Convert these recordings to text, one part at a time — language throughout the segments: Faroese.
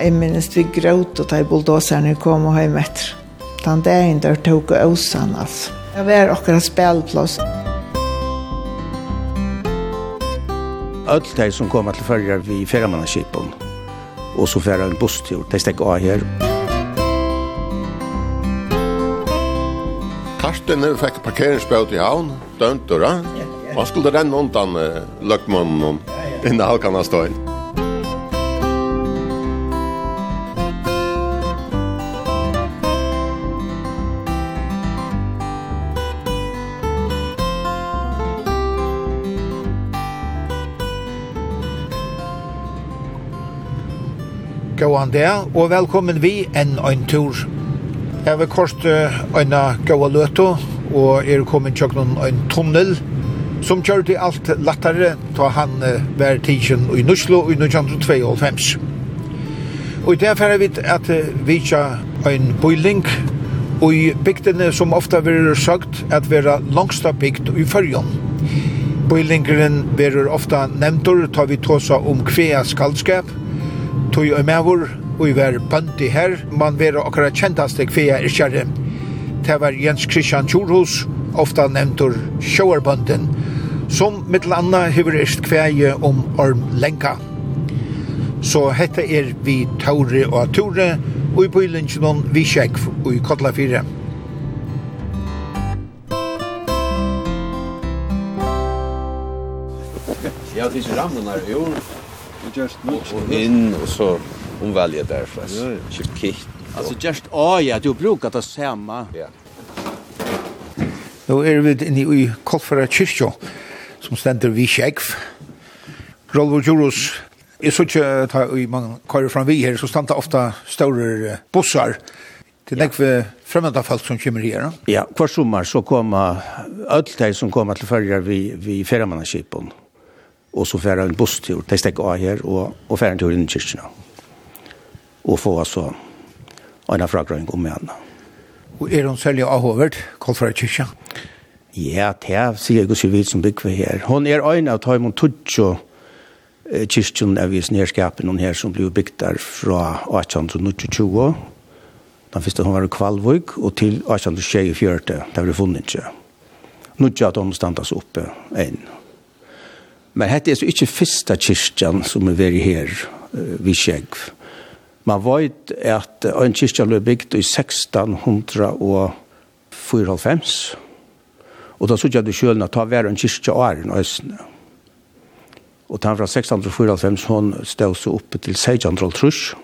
jeg minnes vi gråt og da bulldoserne kom og hjem etter. Den dagen der tok jeg åsen, altså. Jeg var akkurat spelplass. Alt de som kommer til følger vi feriemannaskipen, og så færer en busstur, de stekker av her. Karsten fikk parkeringsbøt i havn, dømt og rann. Man skulle renne undan uh, løkmannen innan halkan av støyen. gåan der, og velkommen vi enn ein tur. Jeg vil kort øyne gåa løto, og er kommet tjøkken ein tunnel, som kjør til alt lattare, ta han vær tidsen i Nuslo i 1922. Og i det færre vi at vi tja ein bøyling, og i bygdene som ofta verður sagt at vera langsta bygd i fyrjon. Bøylingeren verður ofta nevntur, tar vi tåsa om kvea skaldskap, tog og mevor, og i var bøndi her, man var akkurat kjentaste kvea er kjærre. Det var Jens Christian Tjurhus, ofta nevntur sjåarbønden, som mittel anna hever erst kveie om orm lenka. Så hette er vi Tauri og Tore, og i bøylingenon vi sjekk og i Kotla 4. Ja, det är ju ramlarna jo just nu. Och in och så omvälja där för ja. Chip kit. Alltså just ja, du brukar det samma. Ja. Nu er vi inne i Kolfara kyrkjo som stender vi kjegv. Rolvo Juros, jeg så ikke i man kører fram vi her, så standa ofta større bussar. Det er nekve fremmede folk som kommer her. Ja, hver sommer så kommer alle de som kommer til følger vi, vi feriemannaskipen og så færa en busstur, de stekk av her, og, og færa en tur inn i kyrkina. Og få altså en fragrøyng om igjen. Og er hun sølge av hovert, kall fra kyrkja? Ja, det er, sier Guds vidt som bygger her. Hun er en av Taimon Tudjo, kyrkjen er vis nedskapen hun her som ble bygd der fra 1820. Den første hun var i Kvalvøk, og til 1824, der ble funnet ikke. Nå er det at hun standes oppe enn. Men hette er så ikke første kyrkjen som er veri her uh, vi skjegg. Man vet at en kyrkjan ble bygd i 1694, og da sykja du sjølna ta vær en kyrkja åren øsne. Og den fra 1694, hon stod så oppe til 1603,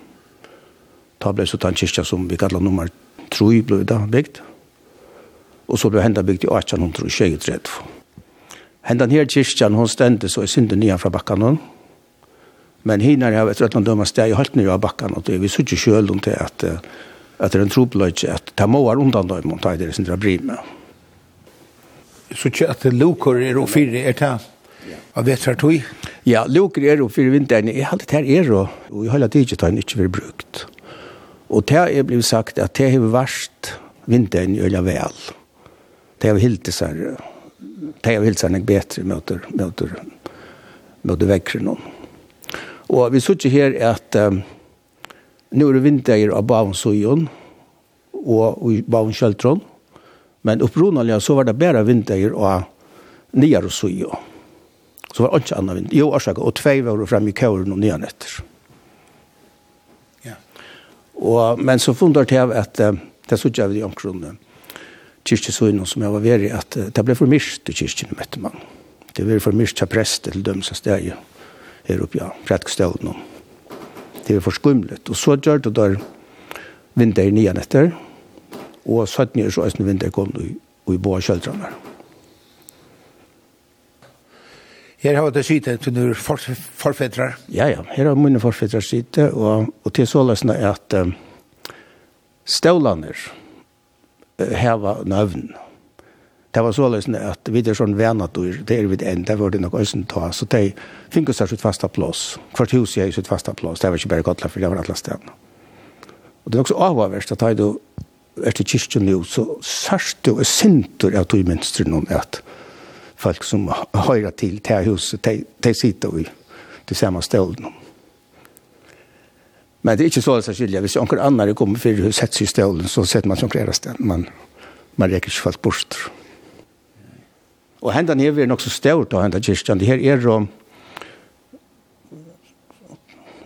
ta ble så den kyrkja som vi kallar nummer 3 ble da bygd, og så ble henda bygd i 1833. Hendan her kyrkjan, hon stendes så i synden nyan fra bakkan Men hinar har et rødland døma steg i halt nyan av bakkan og det vi suttje sjøl om til at at det er en trobløyt at ta måar undan døy mot det er sindra brime. Suttje at lukor er og fyri er ta av vetrartøy? Ja, lukor er og fyri vinteren. Jeg halt her er og i halvt digitalen ikke vi brukt. Og det er blivit sagt at det har vært vinteren i øyla vel. Det har hilt det det är helt sannolikt bättre möter möter möter växer någon. Och vi såg ju här att um, nu är det vinter av Bavnsøyen och i Bavnskjøltron. Men uppronaligen så var det bara vinter av Nyarosøyen. Så var det inte annan vinter. Jo, orsaka, och två var det fram i kåren och nya nätter. Ja. Och, men så fundar det att äh, det såg jag vid omkronen kyrkjesøgnen som jeg var ved i, at det ble for myrst i kyrkjen, møtte man. Det ble for myrst til prest til dømse steg her oppe, ja, prædkestelen. Det ble for skumlet. Og så gjør det der vinter i nian etter, og 17 år så er det vinter kom i, i båa kjøltrene. Her har det sittet til noen for, forfedre. Ja, ja. Her har mine forfedre sittet, og, og til så løsene er at um, stålaner, heva nøvn. Det var såleis at vi er sånn venadur, det er vi enn, det var det nok øysen ta, så de finner seg sitt fasta plås. Hvert hus er sitt fasta plås, det var ikke bare gottla, for det var alle stedene. Og det er også avhverst at du er til kyrkjen nu, så sørst du er sintur av tog minstru noen at folk som høyra til til huset, de sitter i de samme stålen. Men det är inte så att skilja. Hvis någon annar kommer för att sätta sig i stålen så sätter man som flera ställen. Man, man räcker sig fast bort. Och hända ner är också så stort då hända kyrkan. Det här är då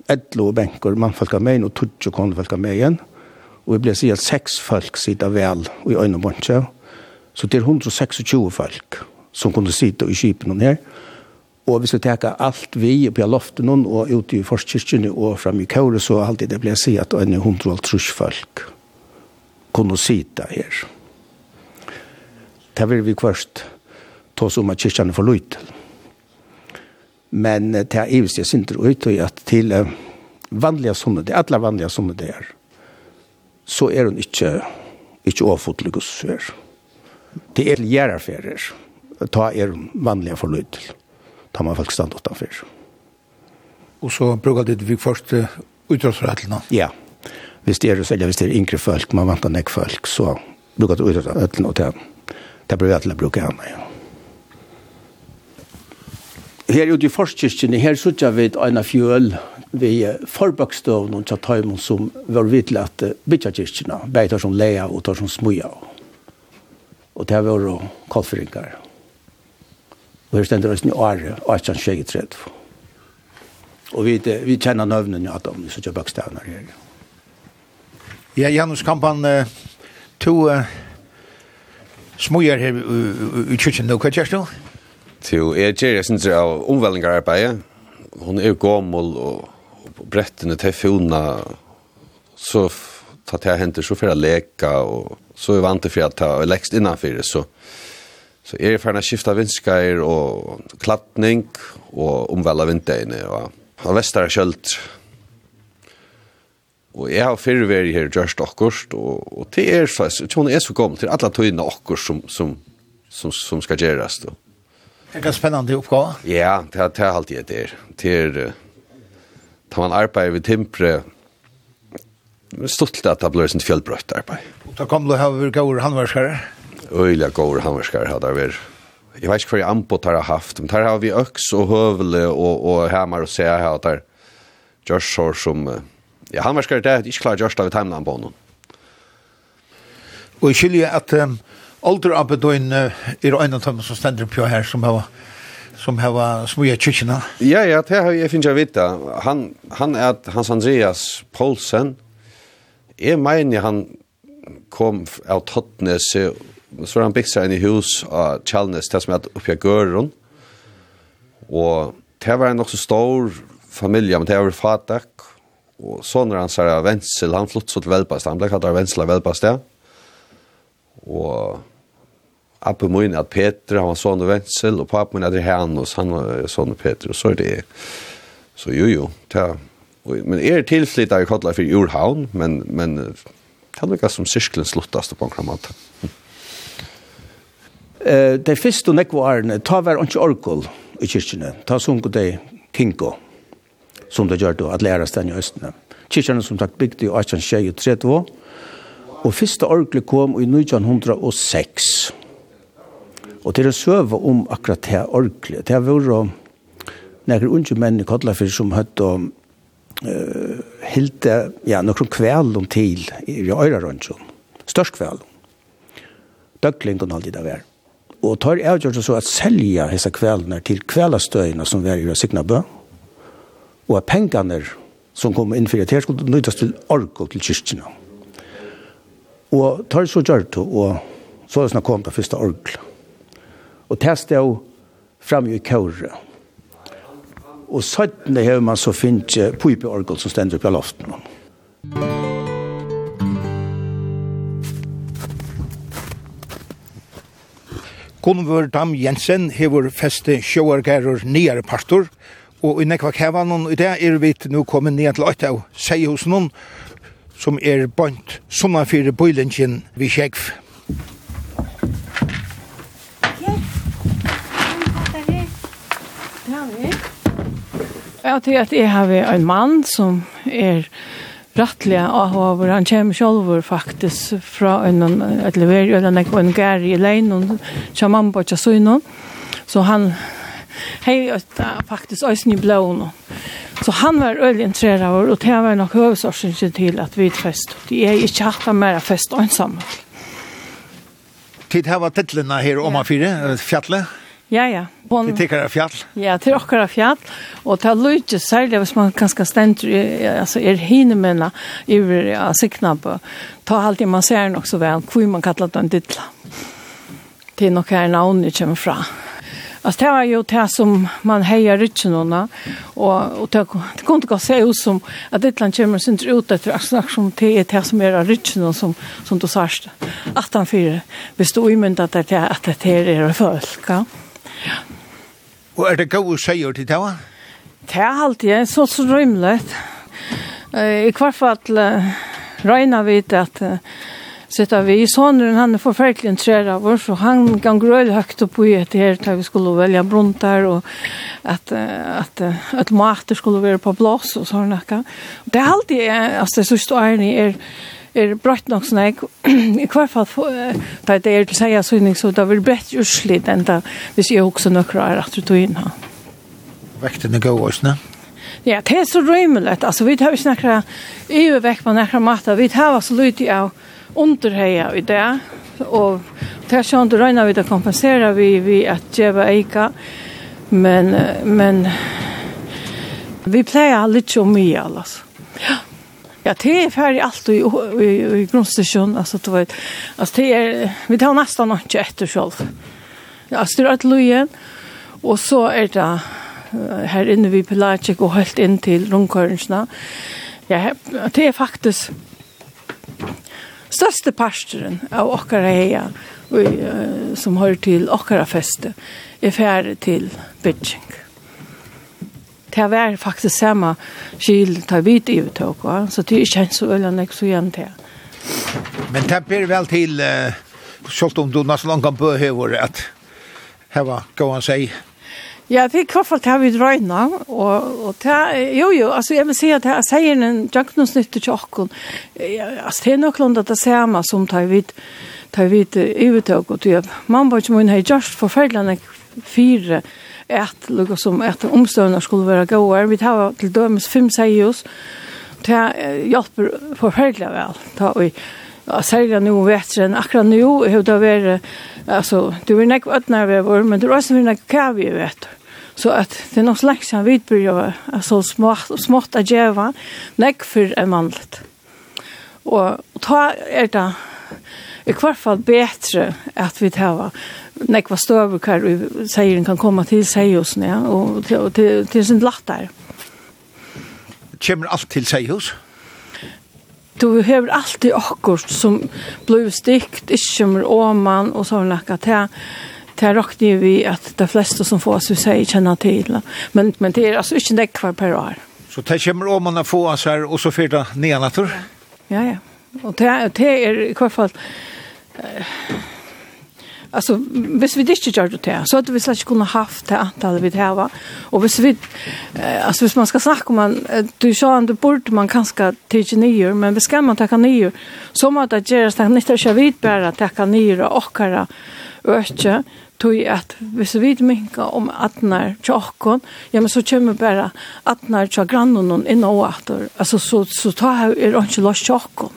ädlo och bänkor. Man falkar med och tutsch och falkar med igen. Och vi blir säga att sex folk sitter väl i ögonbunchen. Så det är 126 folk som kunde sitta i kipen här. Och og vi skulle teka alt vi på loften og ute i forskirkene og fram i kåre, så alltid det ble si at en hundre og trus folk kunne sitte her. Det vil vi kvørst ta som at kirkene får løyt til. Men det er ivis jeg synder ut og at til vanliga sånne, det alle vanliga sånne det er, så er hun ikke, ikke overfotelig hos Det er gjerraferer, ta er hun vanliga forløyt til tar man folk stand utanför. Och så brukar det vi först uh. Ja. Hvis det er, eller hvis det er yngre folk, man vantar nek folk, så brukar det utdragsrettene, og det, det blir det til å bruke henne, ja. Her ute i forskirkene, her sitter vi en av fjøl vi forbakstøvn og tjattøymon som var vidt at bytjarkirkene, bare tar som leia og tar som smuja. Og det var kalfringar. Og her stender oss i året, 1823. Og vi, vi kjenner nøvnen i Adam, så ikke bakstavene her. Ja, Janus Kampan, uh, to uh, smujer her i kyrkjen nå, hva gjør du? Jo, jeg gjør jeg synes av omvelningararbeidet. Hun er jo gammel, og brettene til fjona, så tar jeg henter så for å leke, og så er vant til for å ta lekst innanfor det, så... So Så er jeg ferdig å skifte vindskeier og klattning og omvelde vindegene og ha vestere kjølt. Og jeg har fyrre vært her gjørst akkurat, og, og det er så, jeg tror det er så gammel til alle tøyene akkurat som, som, som, som skal gjøres. Da. Det er en spennende oppgave. Ja, det er, det er alltid det er. Det er, da man arbeider ved timpre, stort til at det blir sin fjellbrøtt arbeid. Da kom du her, vi går handverskere øyla gåur hammerskar hadde vært. Jeg vet ikke hva jeg anbot har haft, men her har vi øks og høvle og, og hammer og se her at der Josh har som... Ja, hammerskar det er ikke klar Josh da vi timene han på noen. Og jeg skiljer at um, alder av uh, er en av dem som stender på her som har som har smuja kyrkina. Ja, ja, det har jeg finnes jeg vita. Han, han er Hans Andreas Poulsen. Jeg mener han kom av Tottnese så har han byggt seg inn i hus av Kjellnes, det som er oppe i Gøren. Og det var en også stor familie, men det var fatak. Og så når han sier Vensel, han flott så til Velbast, han ble kalt av Vensel av Velbast, ja. Og Abbe min at Peter, han var sånn og Vensel, og pappa min at Rehanus, han var sånn og Peter, og så er det, så jo jo, ta. Men er tilflyttet i Kottla for Jordhavn, men, men det er noe som sirkelen sluttast på en kramat. Mm. Eh, det første og nekve årene, ta var ikke orkol i kyrkene, ta sunko de kinko, som det gjør da, at lære stedet i Østene. Kyrkene som sagt bygde i 1832, og første orkle kom i 1906. Og til å søve om akkurat det orkle, det var nekker unge menn i Kodlafyr som høtt og uh, hilde, ja, noen kvelden til i Øyrarønsjon, størst kvelden. Døkling og alltid det være. Og tar avgjort så at selja hese kveldene til kveldstøyene som var i Signabø, og at pengene som kom inn for det skulle nøytas til ork og til kyrkene. Og tar så gjort det, og så er det kom det første ork. Og testet jeg fram i kåre. Og søttene har man så finnet pypeorgel som stender på loften. Musikk Gunnvor Dam Jensen hevur feste sjóargerur nýjar partur, og i nekva kevanon i det er vi nu kommet ned til åtta hos non som er bant sunnan fyrir bøylingen vi kjegv. Ja, det er at jeg har en mann som er Brattliga avhaver, han kommer själv faktiskt från en ett lever eller en en gäri i län och shaman på Chasuino. Så han hej faktiskt ösn i blån. Så han var öl intresserad og det var nog huvudsorsaken till att vi fest. Det är ju chatta mer fest ensam. Tid her var titlarna här om man fire, fjallet. Ja, ja. Bon... Til tikkere fjall. Ja, til okkara fjall. Og til løyde særlig hvis man kanskje stender, altså er hine mena iver ja, sikna på. Ta alltid man ser nok så vel, hvor man kallar det en dittla. Til nok her navnet kommer fra. Alltså det var ju det som man hejar rytcherna och och det kunde inte gå se ut som att det land kommer sin ut efter att snack som det är det som är rytcherna som som du sa att han fyra består ju men att det att det är folk. Ja. Og er det gode seier til det, va? Det er alltid så så rymlet. I hvert fall regner vi til at sitta vi i sonen, han er forferdelig en av oss, og han kan grøle høyt opp i etter her, da vi skulle velge brunter, og at, at, at mater skulle være på blås, og sånn. Det er alltid, altså, det sørste årene er, er er brøtt nok sånn jeg, i hvert fall da det er til seg jeg synes så det blir brett urslitt enn da hvis jeg også nøkker er at du tog inn her. Vekten er gode også, ne? Ja, det er så rymelig. Altså, vi har ikke nøkker øyevekt på nøkker mater. Vi har så lydig av underheia i det, og det er sånn du regner vi det kompenserer vi, vi at djeva eika, men, men vi pleier litt om mye, altså. Ja, det är färg allt i, i, i grundstation. Alltså, du vet. Alltså, det är, vi tar nästan inte efter själv. Alltså, det är ett löjen. Och så är det här inne vid Pelagic och helt in till rundkörnsna. Ja, det er faktiskt største pastoren av åkara heja som hör till okkara feste är ferdig till Beijing det var faktisk samme skil ta vidt i uttøk, så det er ikke så øyne jeg så igjen til. Men det blir vel til, uh, selv om du nesten langt kan behøver at her var gående seg Ja, det er i hvert fall det vi drøyna, og, og det, er, jo jo, altså jeg vil si at det er seieren en janknonsnytte til åkken, altså det er nok lunda det samme som tar vidt, tar vidt i uttøk, og det er mannbøy som hun har gjort forferdelig fire at lukka som at omstøvna skulle være gåar. Vi tar til dømes fem seios. Det hjelper forferdelig vel. Ta og særlig nå jeg, akkurat nå, hur det vært, altså, det var nekk ødnar vi var, men det var også nekk hva vi vet. Så at det er noe slags han vidbyrja, altså smått, smått a djeva, nekk for en mannlet. Og ta er det i hvert fall bedre at vi tar nekva støver vi seieren kan komme til seihusene, ja, og til, til, til sin latt der. Kjemmer alt til seihus? Du hever alltid akkurat som blei stikt, ikke mer åman, og så har nekka til det råkner vi at de fleste som får oss vi sier kjenner til. Men, men det er altså ikke nekvar per år. Så det kommer om man få oss her, og så fyrt det nyannatur? Ja, ja. Og det, det er i hvert fall... Uh, Alltså, hvis vi ikke gjør det så hadde vi slett ikke kunnet haft det antallet vi hava. Og hvis vi, eh, alltså hvis man skal snakke om, man, du sa at du burde man kanskje tidsje nyer, men hvis skal man takka nyer, så må det gjøres, det er ikke ikke vidt bare kan nyer og åkere øke, tog at hvis vi minka om atnar tjokkon ja, men så kommer bara atnar til grannen inn og åter. Altså, så, så ta jeg er ikke løs tjokkon.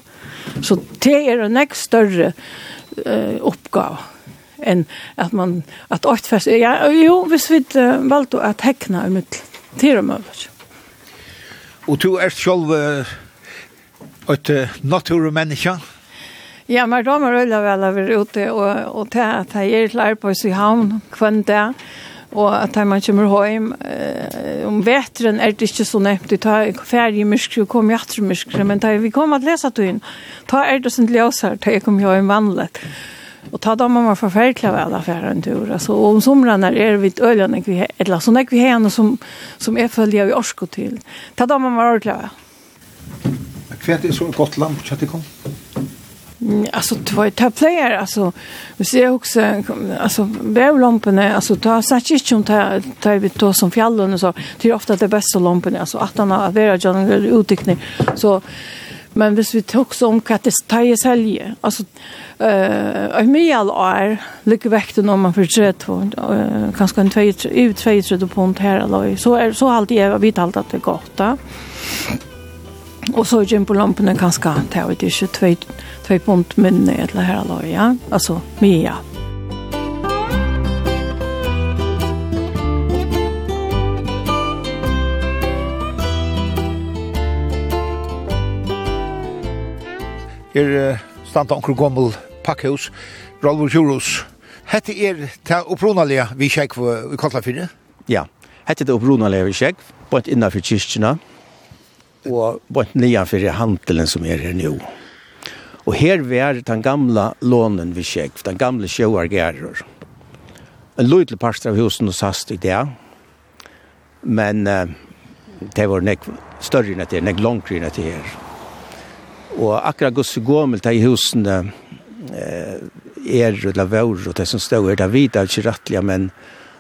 Så det er en ekst større eh, oppgave enn at man, at åkt fast, ja, jo, hvis vi uh, valgte at hekna i mitt, til og med. Og du er selv uh, et uh, naturmenneske? Ja, men da må jeg vel å være ute og, og til at jeg er til arbeid i havn kvann der, og at man kommer hjem. Eh, om vetren er det ikke så nevnt, det tar ferie i myskri og kom hjertre myskri men da vi kommer til å lese til inn, ta er det sånn løs her, da jeg kommer hjem vanlig. Og ta da man var forferdelig färkla väl affärer en tur. Altså, og om somran er är vi öljande vi eller så när vi har som, som är följer vi orsko till. Ta da man var öljande. Kvärt är så gott lamp, Tjatikon? Alltså det var ju töpplejer, alltså vi ser också, alltså vävlamporna, alltså ta sagt inte om ta, ta vi då som fjällen och så, det är ofta det bästa lamporna, alltså att han har vara vara utryckning, så Men hvis vi tok så om hva det tar i selje, altså, uh, i mye all år, lykke vekten når man får trett, uh, kanskje en tvei, ut tvei trett på her, eller, så, er, så halte jeg, vi alt at det er godt, da. Og så er gjør på lampene kanskje, det er ikke tvei, tvei punkt minne, eller her, eller, ja, altså, mye, ja. er standa onkur gommel pakkehus, Rolvur Kjurus. Hette er ta opprunalega vi kjekk i Kotlafyrre? Ja, hette det opprunalega vi kjekk, bort innanfor kyrkjena, og bort nedanfor handelen som er her nu. Og her var den gamla lånen vi kjekk, den gamle sjøargærer. En lydelig parstra av husen og sast i det, men uh, det var nek større enn det, nek langere enn det her. Og akkurat Guds gommel til husene eh, er eller vår og det som står her, det vet jeg ikke rettelig, men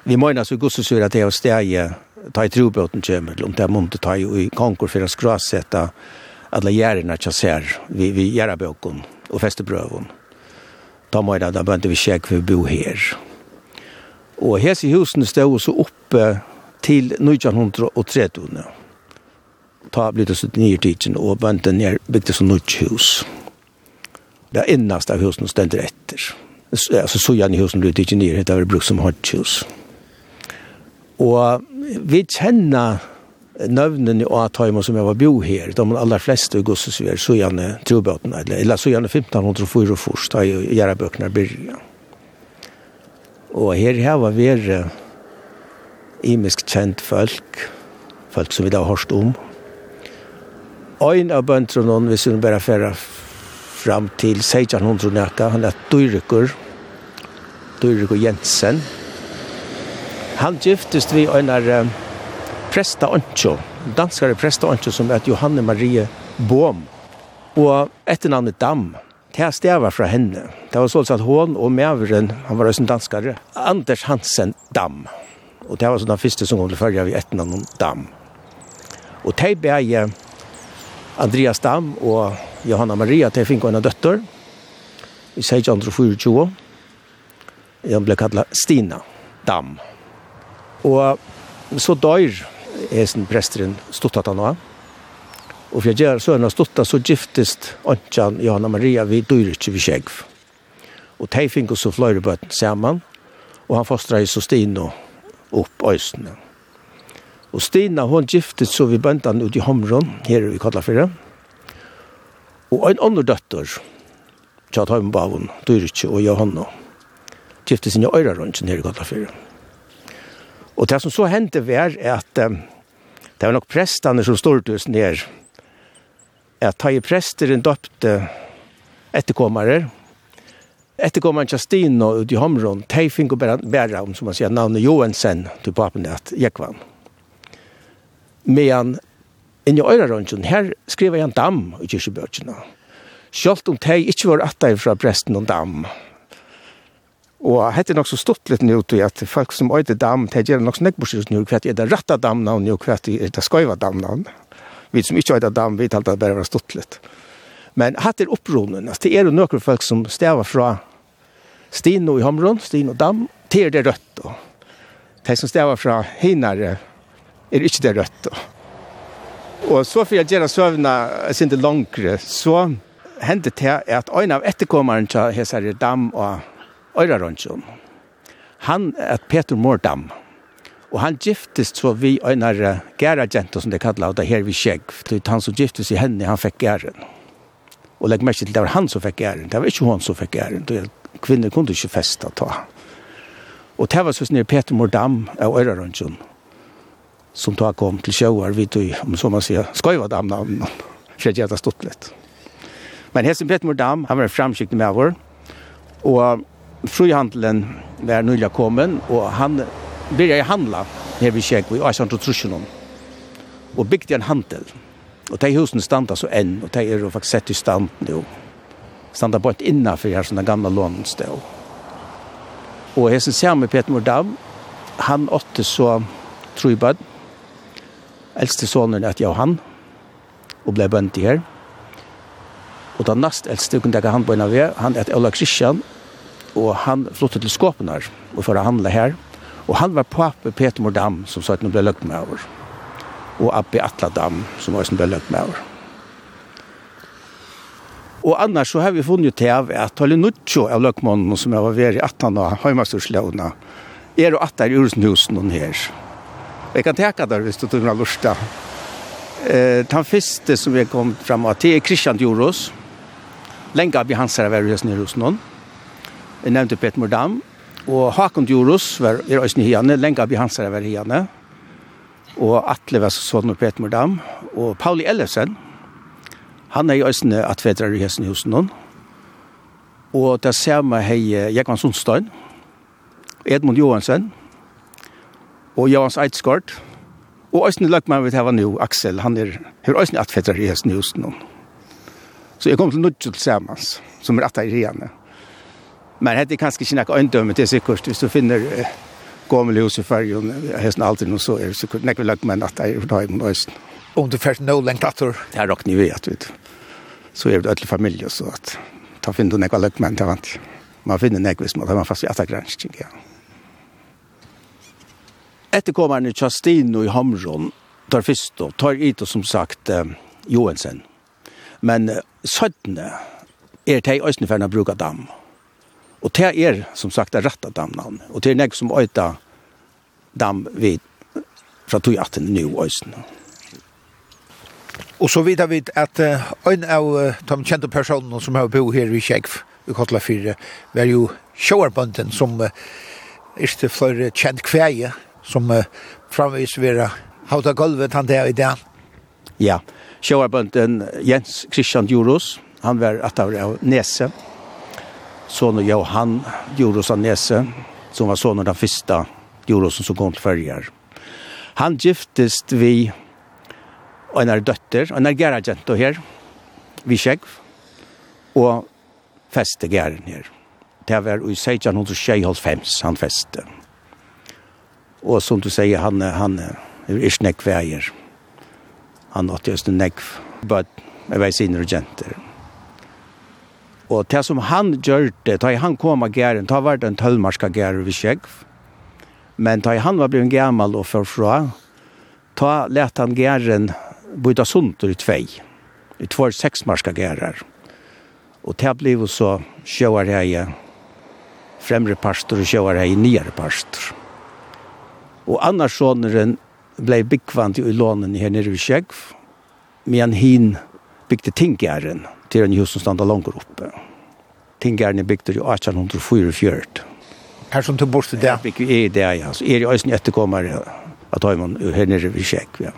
vi må så gus sur at det er steget ta i trobåten kommer, om det er munt ta i konkur for å skrasette alle gjerne ikke ser vi, vi gjerne bøkken og festebrøven. Da må jeg da, da bønte vi for å bo her. Og hese husene stod så oppe til 1930-årene ta blir det så nye tidsen, og bønte ned bygde som nytt hus. Det er innast av husen stender etter. Altså, så gjerne husen blir det ikke nyr, det var brukt som hardt hus. Og vi kjenner nøvnen i Ataimo som jeg var bo her, de aller fleste i Gossesvier, så gjerne trobøtene, eller så gjerne 1504 først, da gjerne byrja. Og her har vi vært imisk kjent folk, folk som vi da har hørt om, Ein av bøndrunnen, hvis hun bare færa fram til 1600 nækka, han er Dyrikur, Dyrikur Jensen. Han giftest vi ein av um, presta Ancho, danskare presta Ancho som er Johanne Marie Bohm, og etternavnet Dam. Det er stedet fra henne. Det var sånn at hun og Mæveren, han var også en danskare, Anders Hansen Dam. Og det var sånn den første som kom til følge av etternavnet Dam. Og de ble Andreas Dam og Johanna Maria til finko en døtter i 1624. Hun ble kallet Stina Dam. Og så dør hesen presteren stuttat han også. Og for jeg gjør sønnen stuttat så giftest Antjan Johanna Maria vi dør ikke vi skjegv. Og de finko så fløyrebøtten sammen. Og han fostret i Sostino opp øysene. Og Stina, hon giftet så vi bøntan ut i Homron, her vi kallar. Og en andre døtter, Tjad Heimbavon, Dyritje og Johanna, giftet sine øyrarønsjen her i kallar. Og det som så hendte var at um, det var nok prestene som stod ut ned, at ta i presteren døpte etterkommere, etterkommeren Justino ut i Homron, de finner bare, bare om, som man sier, navnet Johansen til papen, at Jekvann medan inn i øyrarøndjen, her skriver jeg en dam i kyrkjebøtjene. Sjølt om de ikke var atta fra presten og dam. Og hette er nok så stort litt nå til at folk som øyde dam, de gjør nok så nekborsyns nå, hva er det rette damna og hva er det skøyva damna. Vi som ikke øyde dam, vi talte det bare var stort litt. Men hatt er oppronen, det er jo noen folk som stavar fra Stino i Homron, Stino Dam, til det rødt. Og de som stavar fra Hinare, er ikke det rødt. Og så for jeg gjør søvnene sin det langere, så hendte det at en av etterkommeren til Hesare Dam og Øyraronsjon, han er Peter Mordam, og han giftes så vi en av gæragenter som det kallet, og det her vi skjegg, for han som giftes i henne, han fikk gæren. Og legg merke til det var han som fikk gæren, det var ikke hun som fikk gæren, kvinner kunne ikke festa ta. Og det var så snill Peter Mordam av Øyraronsjon, som tar kom till sjøer, vid tog, om så man säger skojva damna for jeg hadde stått litt. Men Hesen Petmor dam han var framskikt med vår och frihandeln var nyligen kommen och han började handla här vid Kjäk vid Asant trusjon om, och bygde en handel och de husen standa så än och de är faktiskt sett i stand nå. standa bort innanför här sådana gamla lånen sted. och Hesen Samer Petmor dam han åtte så trubad Eldste sonen et Johan, og ble bønt i her. Og den nast eldste kunne jeg han bønne ved, han et Ola Kristian, og han flyttet til Skåpenar, og for å handle her. Og han var pape Peter Mordam, som sa at han ble løgt med over. Og Abbe Atla Dam, som også ble løgt med over. Og annars så har vi funnet til av at Tali Nuccio av løgmånen som har vært i 18 av Høymasterslåna er og at der i Urusenhusen her. Og jeg kan teka der hvis du tog noen da. Eh, den første som vi kom fram av til er Christian Djoros. Lenga vi hans her var hos nere hos noen. Jeg nevnte Peter Mordam. Og Hakon Djoros var i røysene hiane. Lenga vi hans her var hiane. Og Atle var sånn og Peter Mordam. Og Pauli Ellefsen. Han er i røysene at vedrar i hos hos noen. Og det samme hei Jekvann Sundstein. Edmund Johansen og Johans Eidsgård, og Øystein Løkman vil hava nu, Aksel, han er, her Øystein Atfetter i hesten i husten. Så jeg kom til Nudjo til Samans, som er atta i rianne. Men hette er kanskje ikke nekka øyndømme til sikkert, hvis du finner eh, gommel hus i fargen, hesten alltid noe så er det sikkert nekka Løkman atta i daim og Øystein. Om du fært no lengt attor? Ja, råkni vi at, vet Så er det ødelig familie, så at ta finner du nekka Løkman til vant. Man finner nekka hvis man tar man fast i atta gransking, ja. Etterkommerne Chastino i Hamron tar fyrst og tar ut og som sagt Johansen. Men søttene er til øyne for å bruke dam. Og det er som sagt rett av damnavn. Og det er nek som øyta dam vid fra tog at den nye øyne. Og så vidar vi at en av de kjente personene som har bo her i Kjekv i Kotla 4 var jo sjåarbønden som uh, ikke flere kjent kveie som uh, framvis vera hauta gulvet han der i dag. Ja, sjøarbønden Jens Christian Djurus, han var at av Nese, son Johan Djurus av Nese, som var son av den første Djurusen som kom til fyrjar. Han giftest vi en er døtter, en er geragento her, vi skjegg, og feste gæren her. Det var i 1625 han feste og som du säger, han, han är inte veier. Han åt just en nekv, but jeg vet sin regenter. Og det som han gjør det, da han kom av gæren, da var det en tølmarska gæren ved Kjegv. Men da han var blevet gammel og forfra, da lette han gæren byta sunt ut tvei. I två seksmarska gærer. Og det ble så sjøarheie, fremre pastor og sjøarheie nyere pastor. Og Annarsåneren blei byggvant i lånen her nere i Kjegv, men hin bygde Tingjæren til en hus som standa langer oppe. Tingjæren er bygde i 1844. Her som du borste det? Jeg bygde i det, ja. Så er det også en etterkommer at har man her nere i Kjegv, ja.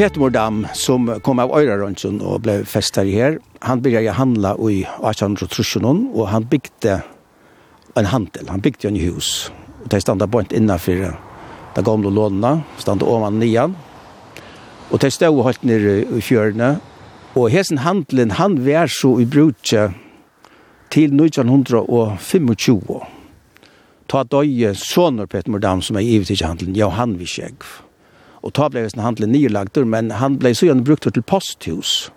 Peter Mordam, som kom av Øyrarønsson og ble festet her, han begynte å handle i 1830 og han bygde en handel. Han byggde en hus. Og de stod bort innenfor de gamle lånene, Stod ovan nian. Og de stod helt nere i fjørene. Og hessen handelen, han var så i brutje til 1925. Ta døye soner Peter Mordam som er givet til handelen, ja, han vil skjegg. Og ta ble hessen handelen nylagt, men han ble så gjerne brukt til posthus.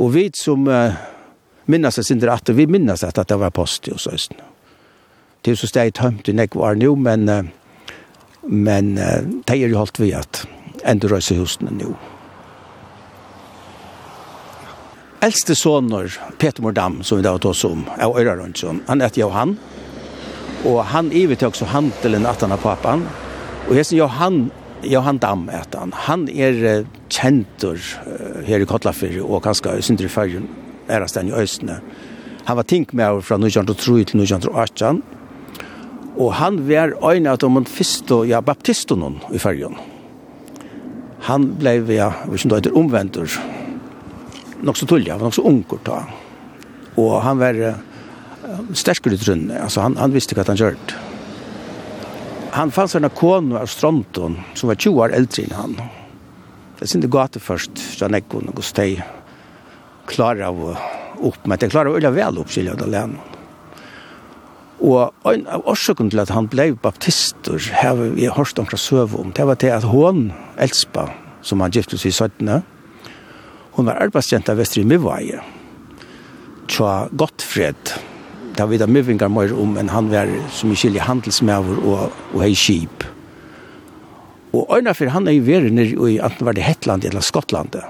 Og vi som uh, minnes det sindre at vi minnes at det var posthus, østene det er så steg tømt i nekvar nå, men, men det er jo holdt vi at enda røyse husene nå. Eldste soner, Peter Mordam, som vi da har tås om, er Øyra Rønsson, han heter Johan, og han ivet også handelen at han har papan, og hesten Johan, Johan Dam heter han, han er kjentur her i Kotlafyr, og ganske syndere i fyrrjun, er han i Østene. Han var tinkmær fra 1903 til 1918, Og han var øyne av de første ja, baptistene i fergen. Han ble, ja, hvis han da heter omvendter, nok så tullig, han var nok så unger da. Og han var uh, sterkere i trunnet, altså han, han visste hva han gjørte. Han fanns en kone av Stronton, som var 20 år eldre enn han. Det synte gata først, så han ikke kunne gå steg klar av opp, men det klarer å øye vel opp, skilja det alene. Og en av årsaken til at han ble baptister, har vi har hørt omkring søv om, det var til at hun, Elspa, som han gifte seg i 17. Hun var arbeidsjenta vestre i Mivvaje, tja Gottfred, det har vi da mer om, men han var som i skilje handelsmæver og, og hei kjip. Og øyna for han er i veren i enten var det Hetland eller Skottlandet.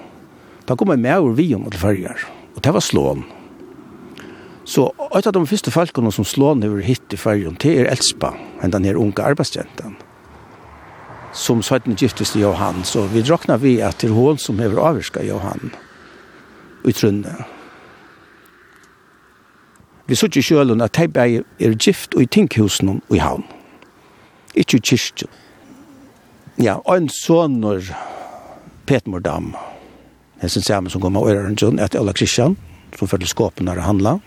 Da kom en mæver vi om til følger, og det var slån. Så et av de første folkene som slår over hit i färgen, det er Elspa, enn den her unge arbeidsjenten, som søytene giftes til Johan. Så vi drakna vi at det er hun som hever avvirka Johan utrunne. Vi sier i kjølen at de er gift og i tinkhusen og i havn. Ikke i kyrkjen. Ja, og en sånner Petmordam, jeg synes jeg som kommer av Øyren John, etter Ola Kristian, som følger skåpen når det handler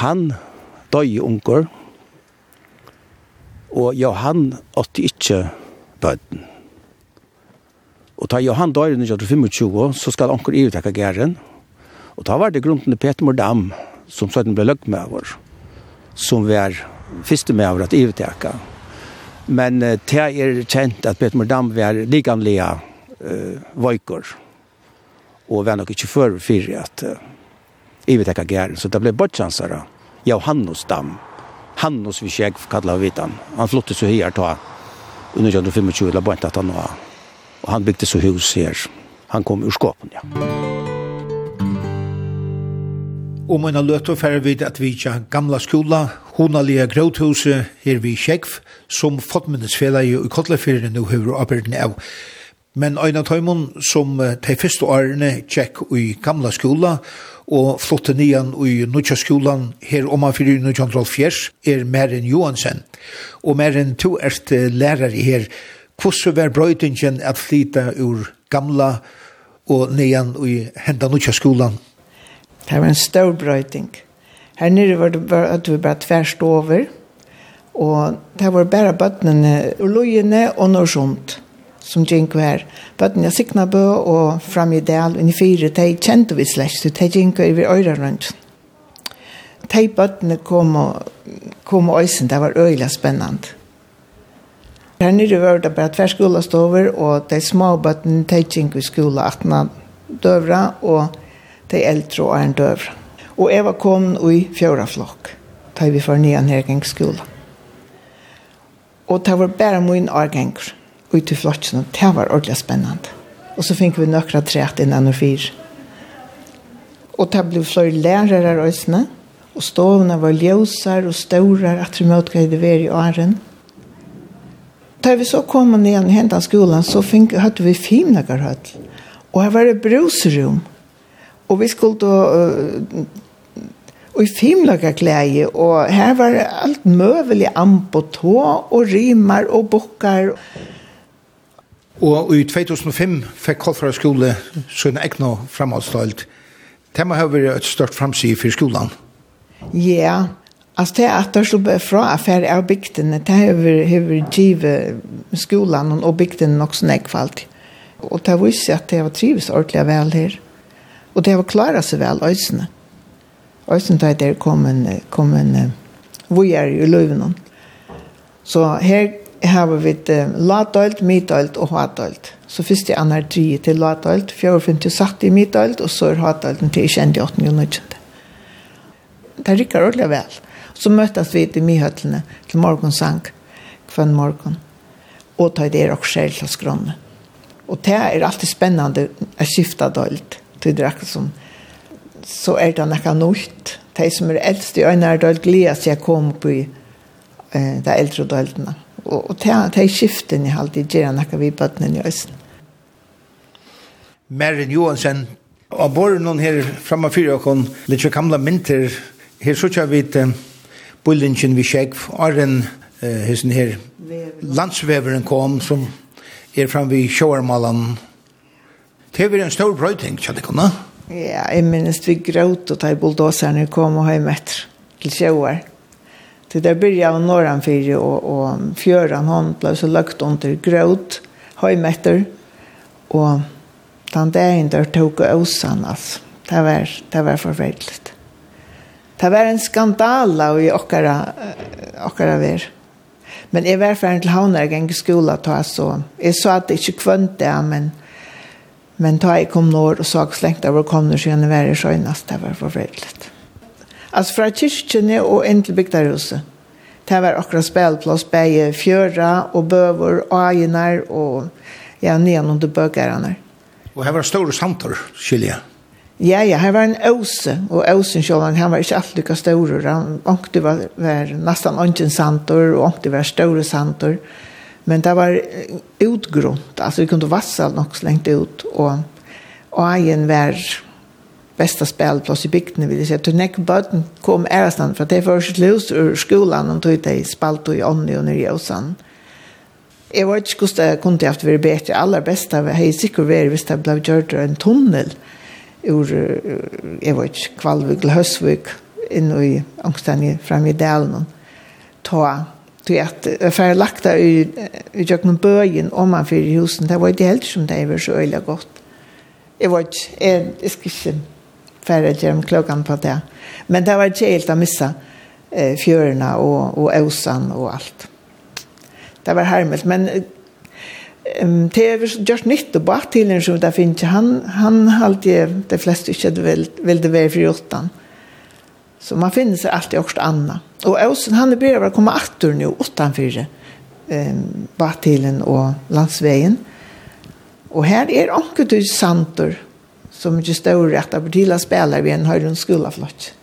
han døy unger, og Johan åtte ikke bøten. Og ta Johan døy i 1925, så skal onker i utekka gæren, og ta var det grunnen til Peter Mordam, som søtten ble løgg med over, som var første med over at i utekka. Men det er kjent at Peter Mordam var likanlige uh, vøyker, og var nok ikke før fyrir at uh, ivetekka gæren. Så det ble bortjansare. Johannes dam. Hannos vi kjeg kallar vitan. Han flyttet så her ta under 1925 la bort at han var. Og han bygde så hus her. Han kom ur skåpen, ja. Og man har løtt å fære at vi ikke gamla skola, honalige gråthuset her vi kjegv, som fottminnesfellet i Kotlefyrene nå høyre arbeidene av. Men Øyna Tøymon, som de første årene tjekk i gamla skola, og flotte nian i Nutsja skolan her om man fyrir Nutsja er Meren Johansen. Og Merin, to erst lærare her. Hvordan var brøytingen at flyta ur gamla og nian i henda Nutsja skolan? Det var en stor brøyting. Her nere var det bare at vi bare tverst over, og det var bare bøttene, og løyene og norsund som gikk her. Bøtten jeg sikna bø og fram i del under fire, de kjente vi slett, så de gikk over øyre rundt. De bøttene kom og kom og øysen, det var øyla spennende. Her nere var det bare tver tverskola stover, og de små bøttene, de gikk i skola 18 døvra, og de eldre og en døvra. Og jeg var kom i fjøra flokk, da vi var nye her skola. Og det var bare min årganger ut i flotsen. Det var ordentlig spennende. Og så fikk vi nøkra træt innan og fyr. Og det ble flere lærere av øsene. Og stovene var ljøsere og større, at vi måtte det var i åren. Da vi så kom ned i hentan skolan, så fikk, hadde vi finnager høtt. Og her var det bruserom. Og vi skulle da og i fimlaga klæje, og her var alt møvelig amp og tå, og rimer og bukkar. Og i 2005 fikk Kolfra skole sin egna framavstalt. Det må ha vært et stort framsig for skolan. Ja, altså det at det slår fra affære av bygdene, det har vært givet skolan og bygdene nok som jeg falt. Og det viser at det har trives ordentlig vel her. Og det har klaret seg vel, øysene. Øysene da det kom en, kom en, vi i løvene. Så her har vi uh, ladølt, midølt og hadølt. Så først er annar tre til ladølt, fjør og femte satt i midølt, og så er hadølten til kjent i 8. og 9. Det rikker ordentlig vel. Så møttes vi til myhøtlene til morgensang kvann morgen. Og tar det og selv til skjærelsesgrannet. Og det er alltid spennende å skifte dølt til det akkurat som så er det noe nytt. De som er eldst i øynene er dølt gleder seg å komme på eh, de eldre døltene. Mm Og, og ta ta skiften i halt i gjerne nakka vi bøttene i Østen. Merin Johansen, og bor noen her framme fyrir okkon, litt gamla mynter, her så tja vi til bullingen vi sjekk, Arren, eh, hesen her, landsveveren kom, som er fram vi sjåarmalan. Det var en stor brøyting, tja det kunne? Ja, jeg minnes vi gråt og ta i bulldåserne kom og høy metter til sjåar. Till där började av norran fyrir og og fjøran hon blev så lagt under gråt höjmätter. og den dagen där tog jag åsan alltså. Det var, det var förfärligt. Det var en skandal i okkara okkara ver. Men jeg var ferdig til havner gang i skolen, ta, så jeg sa at det ikke kvønt det, men, men ta jeg kom når og så slengt av og kom nå, så jeg var i søgnast, det var forferdelig. Altså fra kyrkjene og inn til bygdarhuset. Det var akkurat spelplass, bæge fjøra og bøver og og ja, nedan under bøkerne. Og her var store samtar, skilje. Ja, ja, her var en øse, og øsen selv, han var ikke alltid lika stor. Han ångte var, var nesten ånden santor, og ångte var store santor. Men det var utgrunt, altså vi kunne vassa nok slengt ut, og, og ajen var bästa spelplats i bygden vill jag säga. Till näck böten kom ärastan för att det var först lös ur skolan och tog det i spalt och i ånden och nere i åsan. Jag var inte skust att kunde haft varit bättre. Allra bästa var hej sikkert var hvis det blev gjort en tunnel ur jag var inte kvalvig eller höstvig in i ångstani fram i delen. Ta till att för lagta i i jöknen bøyen om man för husen det var ikke helt som det var så öliga gott. Jag var jeg, jeg skal ikke färre genom klockan på det. Men det var inte helt att missa eh, fjörerna och, och åsan och allt. Det var härligt. Men um, det är just nytt och bara till en som där finns. Han, han alltid, de flesta inte vill, vill det vara för åttan. Så man finner sig alltid också anna. Och åsen, han är började komma åttor nu, utanför fyra. Um, bartilen och landsvägen. Och här är onkutus santor så mycket större att Abertila spelar vid en höjden skolaflott.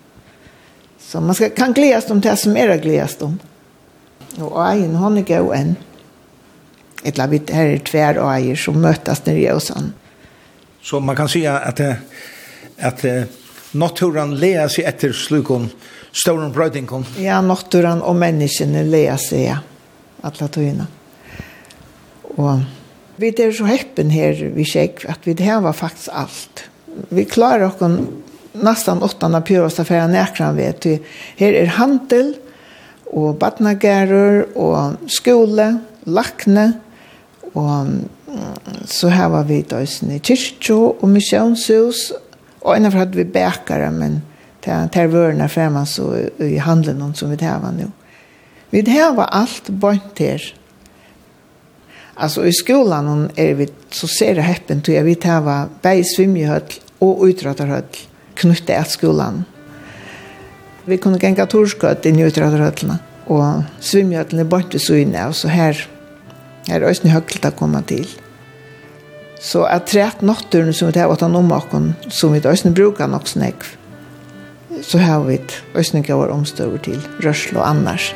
Så man ska, kan glädjas om det som är glädjas om. Och ägen hon är god än. Ett labit här är tvär och äger som mötas när det och sån. Så man kan säga att, att, att naturen lär sig efter slukon stora brödingen. Ja, naturen och människan lär sig alla tøyna. Och vi er så heppen her vi sjekk at vi det här var faktisk alt vi klarar oss nästan åttan av pjövastafära näkran vet vi. Här är handel och badnagärer och skola, lakne och så här var vi då i kyrkjå och missionshus och ena hade vi bäkare men det här vörna främman så i handeln som vi det här var nu. Vi det här var allt bort här Alltså i skolan är vi så ser det häppen till jag vet här var bäj svimjehöll och utrattarhöll knutte att skolan. Vi kunde gänga torskött i utrattarhöllna och svimjehöllen är borta så inne och så här här är ösn högt att komma till. Så att trätt natten som vi tar åt om och som vi ösn brukar nog snäck så har vi ett ösningar omstöver till rörsel och annars.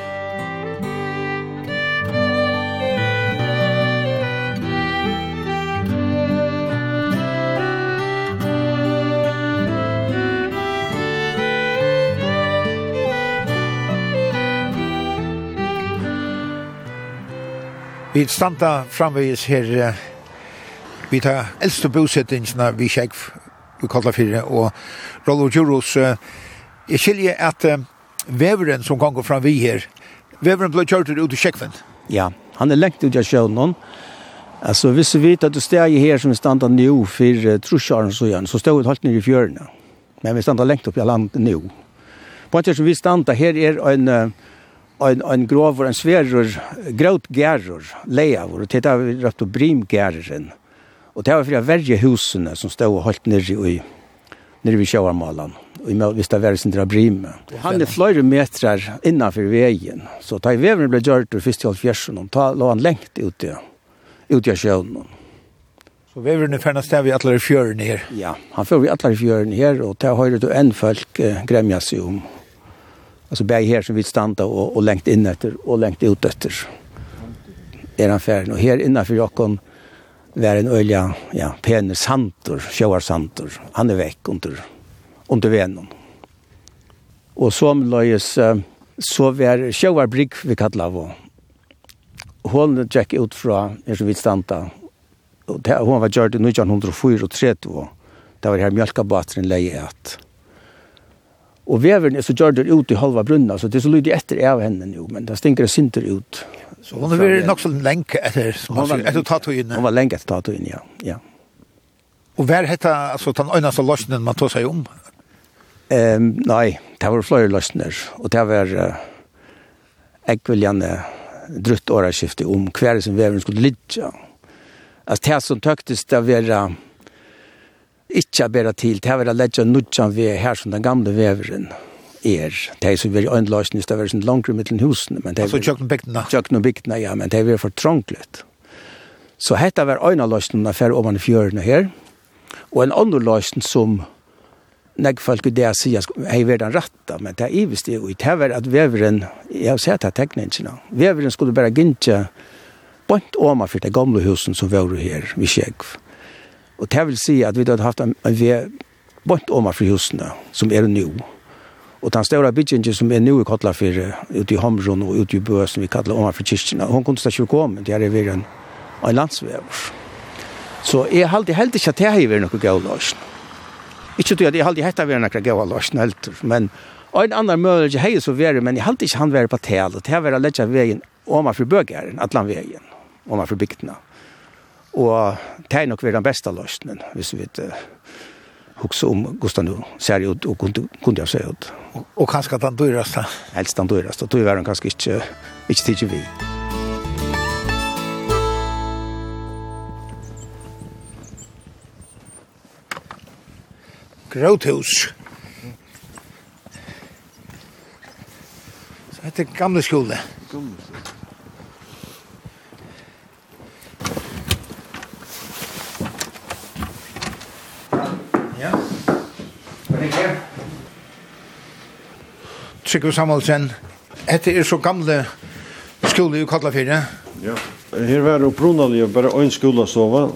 Vi standa framvegis her vi tar eldste bosettingsna vi kjekk vi kallar fyrir og Rollo Juros jeg skilje at veveren som kan gå fram vi her veveren ble kjørt ut i kjekkven Ja, han er lengt ut i sjøen Altså, hvis vi vet at du steg her som vi standa nu för trusjaren så gärna så står vi helt nere i fjørene. Men vi standa lengt opp i landet nu. På en som vi standa her er en en en grover en svärror gråt gärror leavor och titta vi rätt och brim gärren. Och det var flera värje husen som stod och hållt ner i när vi kör malan och i visst där värre sin brim. Han är flera meter innanför vägen så tar vägen blev gjort ur första halv fjärsen och ta lå han längt ut det ut jag kör sjön. Så väven är färna stäv i alla fjörn här. Ja, han får vi alla fjörn här och där har du en folk eh, grämjas sig om Alltså bäg här som vill stanta och, och längt in efter och längt ut efter. Är han färdig och här för Jakob var en ölja, ja, pener santor, sjöar santor. Han är veck under under vännen. Och som löjes så var sjöar Brick vi kallar vår. Hon check ut från är så vill stanta. Och hon var gjort i 1904 och det var här mjölkabatren leje att Og veveren er så gjør det ut i halva brunna, så det er så lydig etter av henne nå, men det stinker sinter ut. Så hun er nok så lenge etter, etter tatoen? Hun var lenge etter tatoen, ja. ja. Og hva hette, altså, den øyneste løsningen man tog seg om? Um, nei, det var flere løsninger, og det var uh, jeg vil gjerne drutt åreskiftet om hver som veveren skulle lidja. Altså, det som tøktes det var... Uh, Ikke bedre til, det er å legge nødjan ved her som den gamle veveren er. Det er så veldig øyndeløsende, det er sånn langere mittelen husene. Men det bygdene? altså og bygdene, ja, men det er for trånglet. Så hette var øyndeløsende for ovan i fjørene her. Og en annen løsning som nek folk det jeg sier, jeg er den ratta, men det er ivist det, og det var at veveren, jeg har sett her tekningene, veveren skulle bare gynne bort åma for det gamle husen som var her, vi kjøkkenbygdene Og det vil si at vi hadde haft en vei bort om av frihusene, som er nå. Og den større byggingen som er nå i Kotlafire, ute i Homron og ute i Bø, som vi kallar om av frikirkene, hun kunne ikke komme, det er vi en, en landsvever. Så jeg halte helt ikke at det har vært noe gøy løsning. Ikke til at jeg halte hette vært noe gøy løsning helt, men Og en annan møller hei så vært, men jeg halte ikke han vært på tel, og det har vært lett av veien om av fribøkeren, atlan veien, om av fribygtene. Mm Og det er nok vært den beste løsningen, hvis vi vet uh, också om hvordan du ser ut og kunne kunde jag säga ut. Og och kanske att han dyraste. Helst han dyraste. Då är han kanske ikke inte tidigt vi. Gråthus. Så heter gamla skolan. Gamla skolan. Trygve Samuelsen, etter er så gamle skole i Kallafire. Ja, her var det opprunnelig bare en skole sova.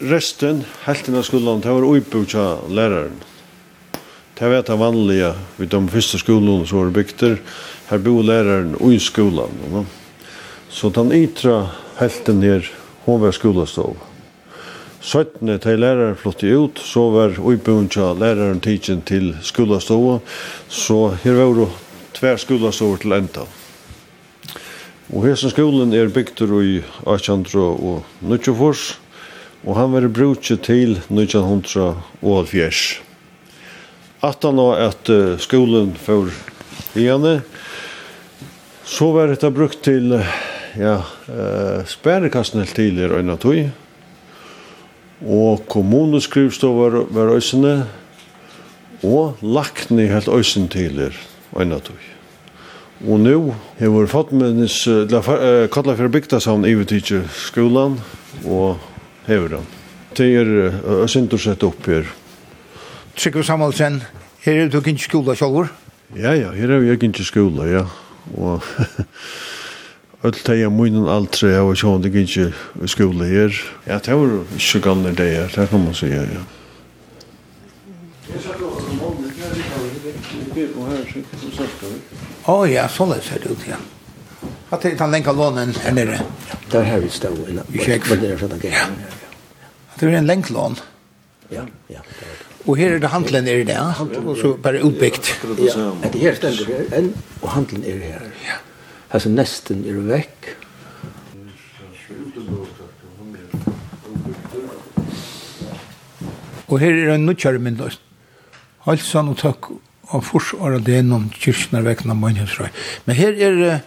Resten, helten av skolen, det var oppbygd av læreren. Det var det vanlige, vid de første skolene som var bygter, her bor læreren og i skolen. No? Så den ytre helten her, hun var skolestova. Søttene til læreren flyttet ut, så var uiboen til læreren tidsen til skolastået, så her var det tver skolastået til enda. Og hesen skolen er bygter i 1800 og 1924, og han var brukt til 1970. Attan og at skolen for igjen, så var det brukt til ja, uh, spærekassen til i Røyna tog, og kommuneskrivstovar var øysene, og lakne helt øysen til øyna tog. Og nu uh, Fatmenis, for bygda fyrir i yfirtidje skolan, og hever den. Det er øysindur sett opp her. Tryggve Samuelsen, her er du ikke skola sjálfur? Ja, ja, her er vi ikke skola, ja. Og Öll teg av munnen aldri jeg var sjående ikke i skole her. Ja, det var ikke gamle det her, det kan man si, ja. Å ja, så sånn ser det ut, ja. Hva til den lenka lånen her nere? Der har vi stå, inne. Vi kjekk. Det er sånn ja. Det er en lenk lån. Ja, ja. Og her er det handelen er det, og så bare utbyggt. Ja, det her stender her, og handelen er her. Ja. Alltså nesten er vekk. Og her er en nødkjære myndag. Alt sann og takk og fors og det er noen kyrkene vekkene av mannhjøsrøy. Men her er uh,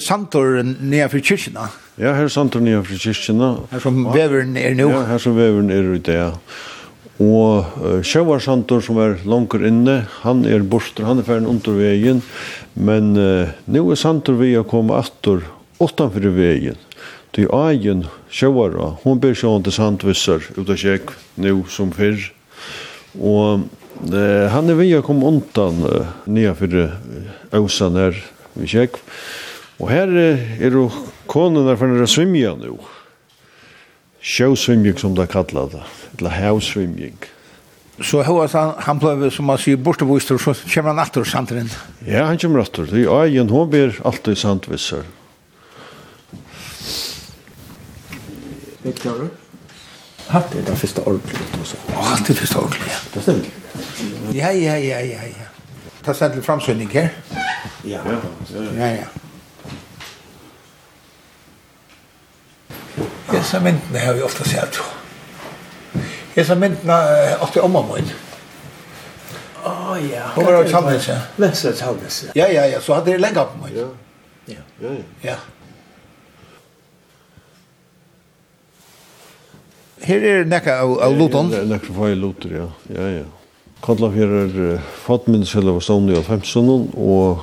santoren nede for kyrkene. Ja, her er santoren nea for kyrkina. Her som veveren er nå. Ja, her som veveren er ute, ja. Og uh, Sjøvarsantor som er langer inne, han er borster, han er ferdig under veien, men uh, nå er Santor vi å komme atter utenfor veien. Til egen Sjøvara, hun ber sjøen til Sandvisser ut av kjekk nå som fyrr. Og uh, han er vi å komme undan uh, nye for Øsan her i kjekk. Og her uh, er jo konen der for å svimja nå. Sjøsvimjik som det kallar det eller havsvimjing. Så hos han, han ble, som man sier, bortavvistor, så kommer han attor sandren. Ja, han kommer attor. Det är egen, hon blir alltid sandvissar. Victor? Ha, det är den första ordentligt. Ja, det är den första. Det stemmer. Ja, ja, ja, ja, ja. Ta sen til framsynning her. Ja, ja, ja. Ja, så mynden har vi ofta sett. Ja. Hesa myndna åtte omma min. Å ja. Hon var av Chalmers, ja. Lensa Chalmers, ja. Ja, ja, ja, så hadde det lenge på meg. Ja, ja, ja. ja. Her er nekka av, av Luton. er nekka fra Luton, ja. Ja, ja. Kallar fyrir er Fatminnsfella av stående i Femsonen, og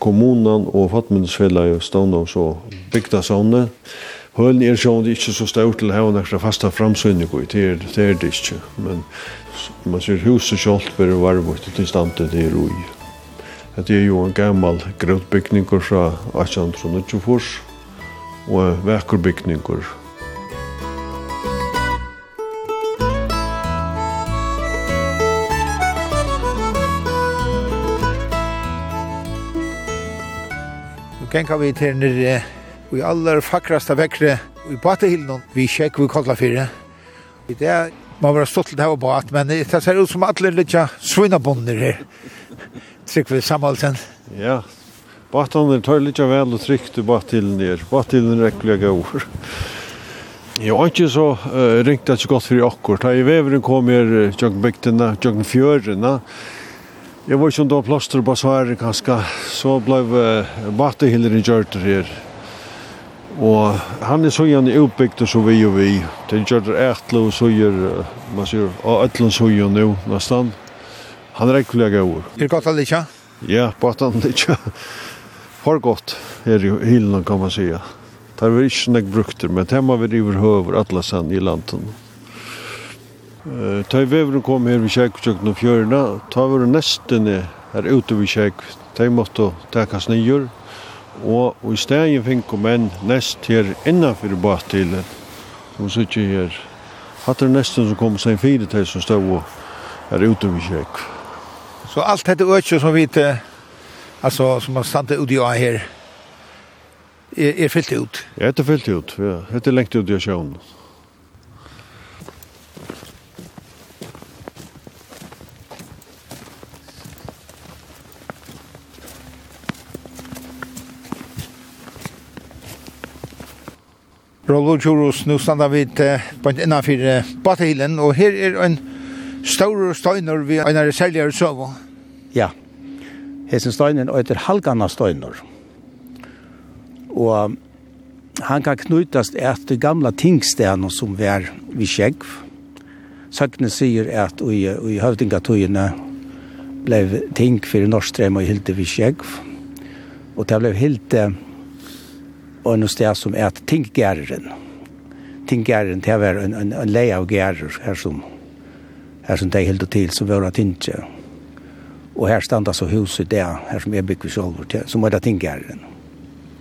kommunen og Fatminnsfella av stående og så bygda stående. Mm Hølen er sjån det ikke så stort til å ha nekra fasta framsynning i, det er det, er det ikke. Men man ser huset sjålt bare varmut til standet det er ui. Det er jo en gammal grøvbygning fra 1824 og vekkerbygning kan vi til nere i aller fakraste vekkre i batehilden, vi kjekk vi kallar fire. I det må være stått til det var bat, men det ser ut som alle litt svinnabonder her. trykk vi samhalsen. Ja, Batan tar litt vel og trygt i batillen der. Batillen rekker jeg over. Jeg har ikke så uh, ringt det ikke godt for i akkurat. Da i veveren kom her, tjøkken bygdene, tjøkken fjørene. Jeg var ikke om det var plaster på svaren kanskje. Så ble uh, batehilleren gjørt her. Og han er søgjan i utbygd så vi og vi. Det gjør det ætla og søgjer, man sier, og ætla søgjan nå, nesten. Han er ekkelig lega over. Er det godt eller ikke? Ja, bare han ikke. Har godt her i hyllan kan man säga. Det er ikke nek brukter, men det må vi river høver alle sann i landet. Uh, ta i vevren kom her ved kjekkjøkken og fjørene, ta var nesten her ute ved kjekk, de måtte takas nyer, Og, i stedet finko menn nest her innenfor batilen, som vi sitter her. Hatt er nesten som kom seg fire til som stod og er ute ved kjekk. Så alt dette økje som vi til, altså som har stått ut i å her, er, er fyllt ut? Ja, det er fyllt ut, ja. Det er lengt ut i sjøen. Ja. Rollo Churros, nu standa vi på en innanfyr Batehilen, og her er en stor støyner vi en særligere søvå. Ja, hesen støyner øyter halgana støyner. Og han kan knutast etter gamla tingstene som var vi skjegg. Søkne sier at i, i høvdingatøyene ble ting for norstrem og hilde vi skjegg. Og det ble hilde og noe sted som er at tinggæreren. Tinggæreren til en, en, en leie av gærer her som, her som de helt og til, som var at. Og her standa så huset der, her som jeg bygger selv, til, som var det tinggæreren.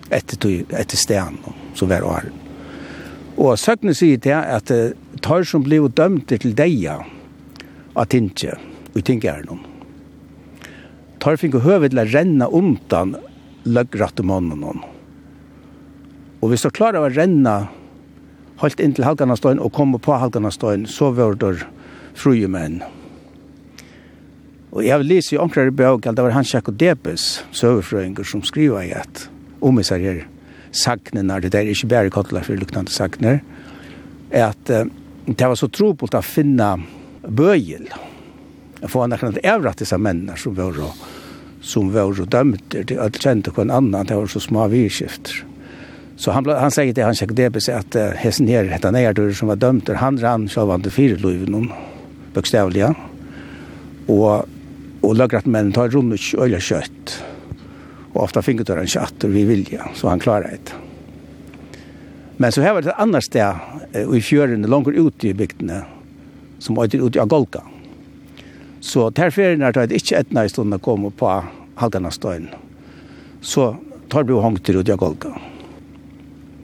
Etter, etter stedet, som var åren. Og søkene sier til at uh, tar som ble dømt til deia av tinge, og tinggæreren. Tar fikk høve til å renne omtann løggratte mannen noen Og hvis du klarer å renne helt inn til Halganastøyen og komme på Halganastøyen, så var det fruje menn. Og jeg vil lyst i omkring bøk at det var Hans Jakob Debes, søverfrøyinger, som skriver i at om i seg her saknene, det er ikke bare kottler for luktende sakner, er at uh, det var så trobult å finne bøyel, å få noen avratt disse mennene som var som var dømte, de kjente en annan, det var så små virkskifter. Så han, han säger till han Debes att uh, hesten här, hette Nejardur som var dömd, han rann självande fyrlöven, bokstavliga. Och, och lögratmännen tar rummet öliga kött. Och ofta fick han inte vi vilja, så han klarar det. Men så här var det annars där sted uh, i fjörden, långt ut i bygderna, som var ut i Agolka. Så där ferien tar det inte ett när stunden komma på halgarnas. Så tar vi hångt ut i Agolka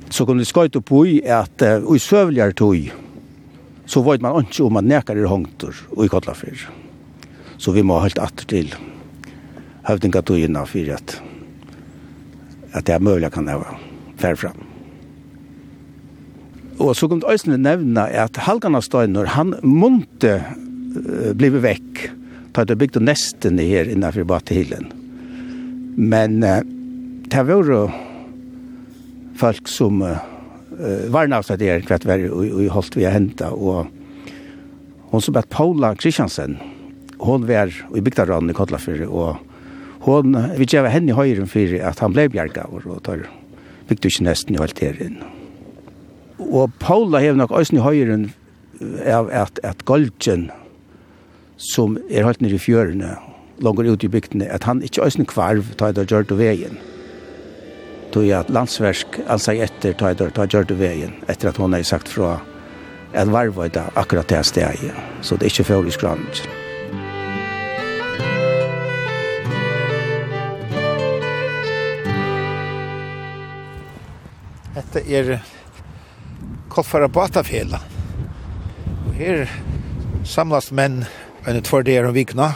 så kom det skøyt opp i at uh, i søvligere tog så vet man ikke om man nekar i hongter og i kottlafer. Så vi må helt atter til høvdingatøyene for at, at det er mulig kan være færre fram. Og så kom det Øysene nevna at Halgana Støyner, han måtte uh, blive vekk på at det bygde nesten her innenfor Batehilen. Men uh, det var jo folk som uh, varna oss at det er kvart vær og holdt vi henta og hon som bet Paula Kristiansen hon vær i bygdaran i Kotlafyr og hon vi gjeva henne høyren fyrir at han blei bjerga og tar bygde ikke nesten i alt her inn. Og Paula hev nok òsni høyren av at, at Goldjen som er holdt nere i fjørene langer ut i bygdene at han ikke òsni kvarv tar det gjør det veien tog at landsversk altså etter ta i ta gjør det veien, etter at har sagt fra at varva i dag akkurat det stedet, så det er ikke før i skranet. Dette er Kolfara Batafjela. Og her samlas menn enn tvær der om vikna.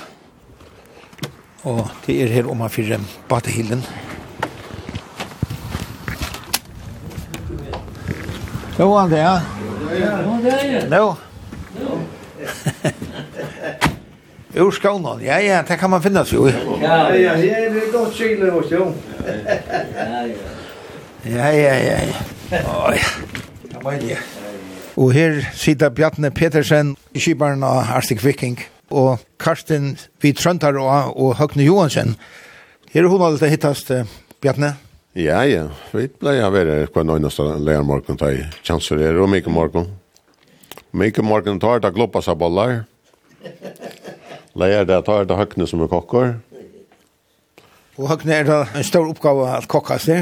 Og det er her om man fyrir Batahillen. Batahillen. Jo, han det, ja. Jo. Ur skånen, ja, ja, det kan man finna sig jo. Ja, ja, det är gott kyler hos jo. Ja, ja, ja, ja. Oj, det var det. Og her sitter Bjarne Petersen, skiparen av Arctic Viking, og Karsten Vitrøntar og, og Høgne Johansen. Her er hun alltid hittast, Bjarne. Ja. Ja, ja. Vi ble jeg være på en øyneste lærmorgen til chanserer og mye morgen. Mye morgen tar det gloppa seg bollar. Leier det tar det høkne som er kokker. Og høkne er det en stor oppgave at kokkas det?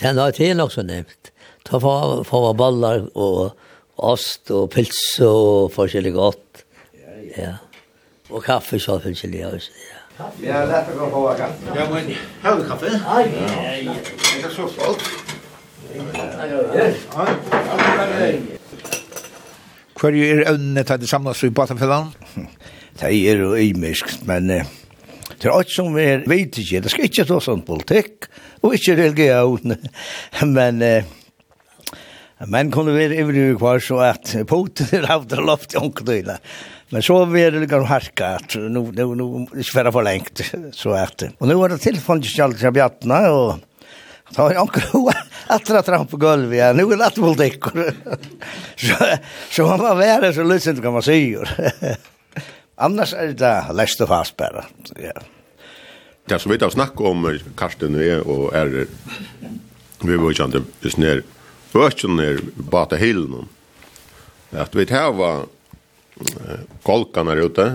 Det er nok til nok så nevnt. Ta for, for bollar og ost og pils og forskjellig godt. Ja. Og kaffe så forskjellig også, ja. Ja, lätt att gå på kaffe. Ja, men har du kaffe? Ja, ja. Det är så folk. Hver er evnene til det samlas i Batafellan? Det er jo imisk, men det er alt som vi vet ikke. Det skal ikke ta sånn politikk, og ikke religion. Men men kunne være ivrig kvar så at Putin er av det loft i omkdøyna. Men så var det liksom harka at nu nu nu svära for lengt så at. Og nu var det tillfälligt skall til bjattna og Ta en ankel att dra tramp på gulvet. Ja. Nu er det väl däckor. Så så man var värre så lyssnade kan man säga. Annars er det lest og fast bare. Ja. Det som vi tar snakk om Karsten är og er vi var ju inte just när öknen är bara hela nu. Vi tar var kolkan er ute,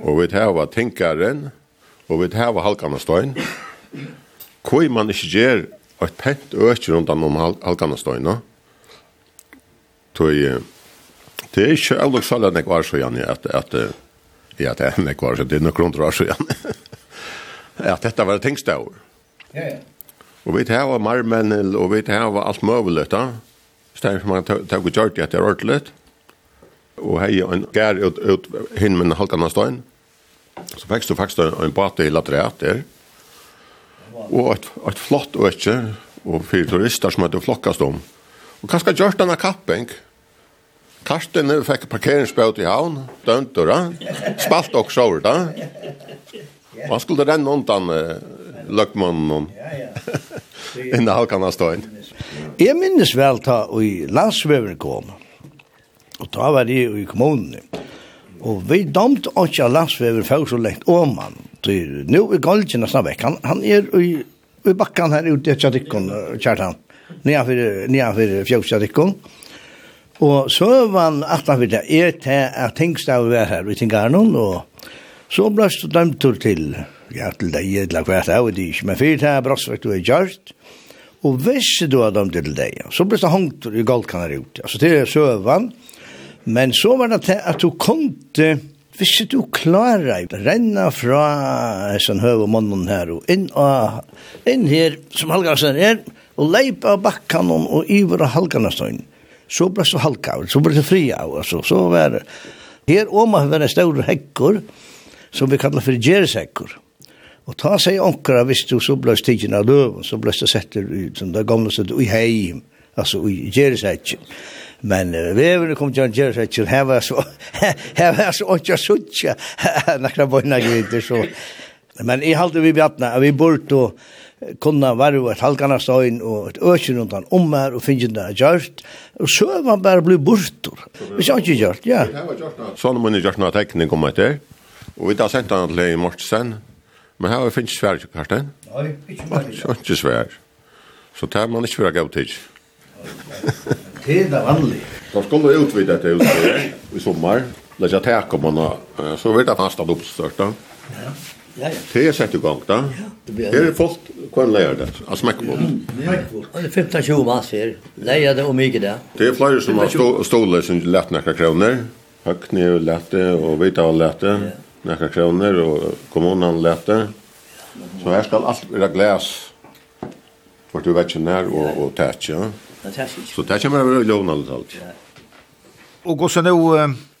og vi hava tinkaren, og vi hava halkanastøyn. Hvor man ikke gjør et pent øke rundt om halkanastøyna, tog det er ikke avlok særlig enn jeg var så gjerne, at, at, ja, det er enn var så, det er nok rundt var så gjerne, at dette var tingstavur. Ja, ja. Og vi hava marmennel, og vi hava alt møvelet, da. Stein som man tog og gjør det at det er ordentlig og hei en gær ut, ut hinn med haltan av stein. Så fikk du faktisk en bate i latreat der. Og et, et flott økje, og fire turister som hadde flokkast om. Og hva skal gjørt denne kapping? Karsten fikk parkeringsbøt i havn, dømt og spalt og sover da. Og han skulle renne undan uh, løkmannen innan halkan av stein. Jeg minnes vel ta i landsveven kom. Og da var det i kommunen. Og vi domt ikke av landsvever for så lengt om han. Nå er Galgen nesten vekk. Han, han er i, i bakken her ute i Tjadikkon, Kjartan. Nedenfor Fjøsjadikkon. Og så var han at han ville er til at Tingstav var her i Tingarnon, og så ble det dømt til ja, til deg, eller hva det er, og det ikke, men fyrt her, brottsvekt du er gjørst, og hvis du har dømt til deg, så ble det hongt i Galgen her ute. Altså, det er søvann, og Men så var det at du kunde, hvis du klarer, renna fra sånn høve mannen her, og inn, og, inn her, som Halgarsen er, og leipa av bakkan og iver av Halgarsen. Så ble det så halka av, så ble det fri av, altså. Så var det, her oma var det større hekkor, som vi kallar for gjereshekkor. Og ta seg ankara, hvis du så ble stigjen av løven, så ble det sett ut, som det gamle sett, i heim, altså i gjereshekkor. Men uh, veverne kom til å gjøre seg til her var så, her var så ikke suttje, nakra bøyna gryter så. Men jeg halte vi bjattna, at vi burde og kunna varva et halkana støyn og et økje rundt han om her og finne det gjørt, og så er man bare blitt bortur. Vi sa ikke gjørt, ja. Sånn må ni gjørt noe tekning om etter, og vi da sendte han til Morsen men her finnes svær, Karsten. Nei, ikke svær. Ikke svær. Så tar man ikke for gav til. Det er det vanliga. De skulle utvide det ut i sommar. Lägga täck om man så vet att fast at upp största. Ja. Ja, ja. Det er sett i gang da. Det är fullt kvar lägger det. Alltså mycket fullt. Mycket fullt. Det er 15 20 mass her. Lägger det og mye det. Det er flere som har stolar som lätt några kronor. Högt ner och lätt och vita lett det. Några kroner, og kommunen lett det. Så her skal alt være glas. For du vet ju när och och täcka. Ja. Så det kommer være lovende alt alt. Og gå så nå,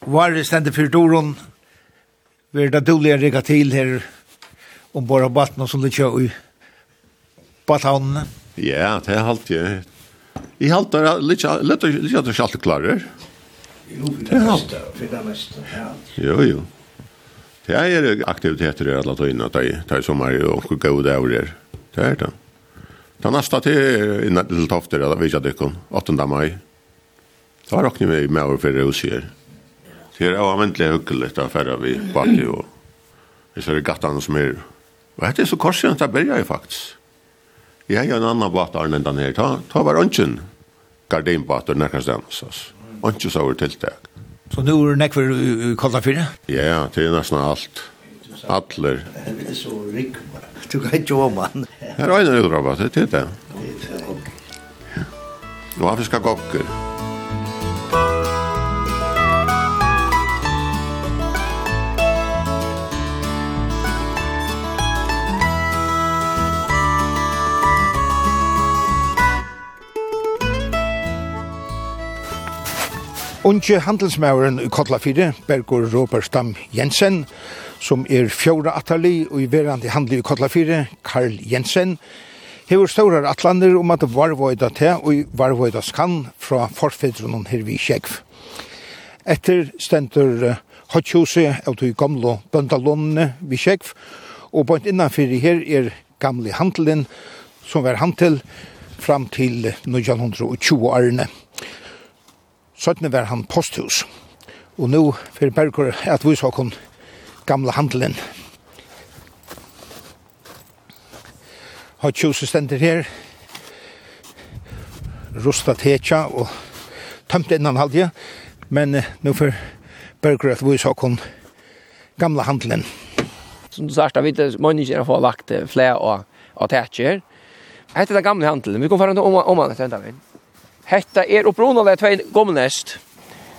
var det stendet for Doron, vi er det dårlige rikket til her, om bare batten som det kjører i bathavnene. Ja, det er alltid. jeg. Jeg halte det litt at det ikke alltid klarer. Jo, det er alt. Det er mest. Jo, jo. Det er aktiviteter i alle tøyene, det er sommer og gode dager. Det er det. Den nästa till innan till tofter där vi jag dyker 8 maj. Så har också vi med över för Rosie. Det är avväntligt hyggligt där förra vi bakke och det är det som är Och det är så korsen att det börjar ju faktiskt. Jag har en annan båt än den här. Ta, ta var önsken gardinbåtar närkastans. Önsken så över tilltäck. Så nu är det nekvar kallta fyra? Ja, det är nästan allt. Atler. Det er så rik. Du kan ikke om man. Här er en utrabba, det er det. Nå har vi skal gokker. Unge handelsmauren i Kotla 4, Bergur Robert Stam Jensen, som er fjóra atali og i verandi handli i Kotla 4, Karl Jensen, hefur staurar atlander om at varvoida te og varvoida skan fra forfedrunnen her vi kjegv. Etter stendur Hotsjose av de gamle bøndalånene vi kjegv, og bønt innanfyrir her er gamle handelen som var handel fram til 1920-årene. Sånn var han posthus. Og nå fyrir Bergur at vi sa gamla handelen. Hotsjuset stender her, rusta tetja og tømte innan halvdje, men eh, nu for Berger at vi så kon gamla handelen. Som du sagt, vi vet människor har lagt flera av, av tetjer. Hette den gamla handelen, vi kom fara om, om annat enda vi. Hette er upprunnade två gamla näst.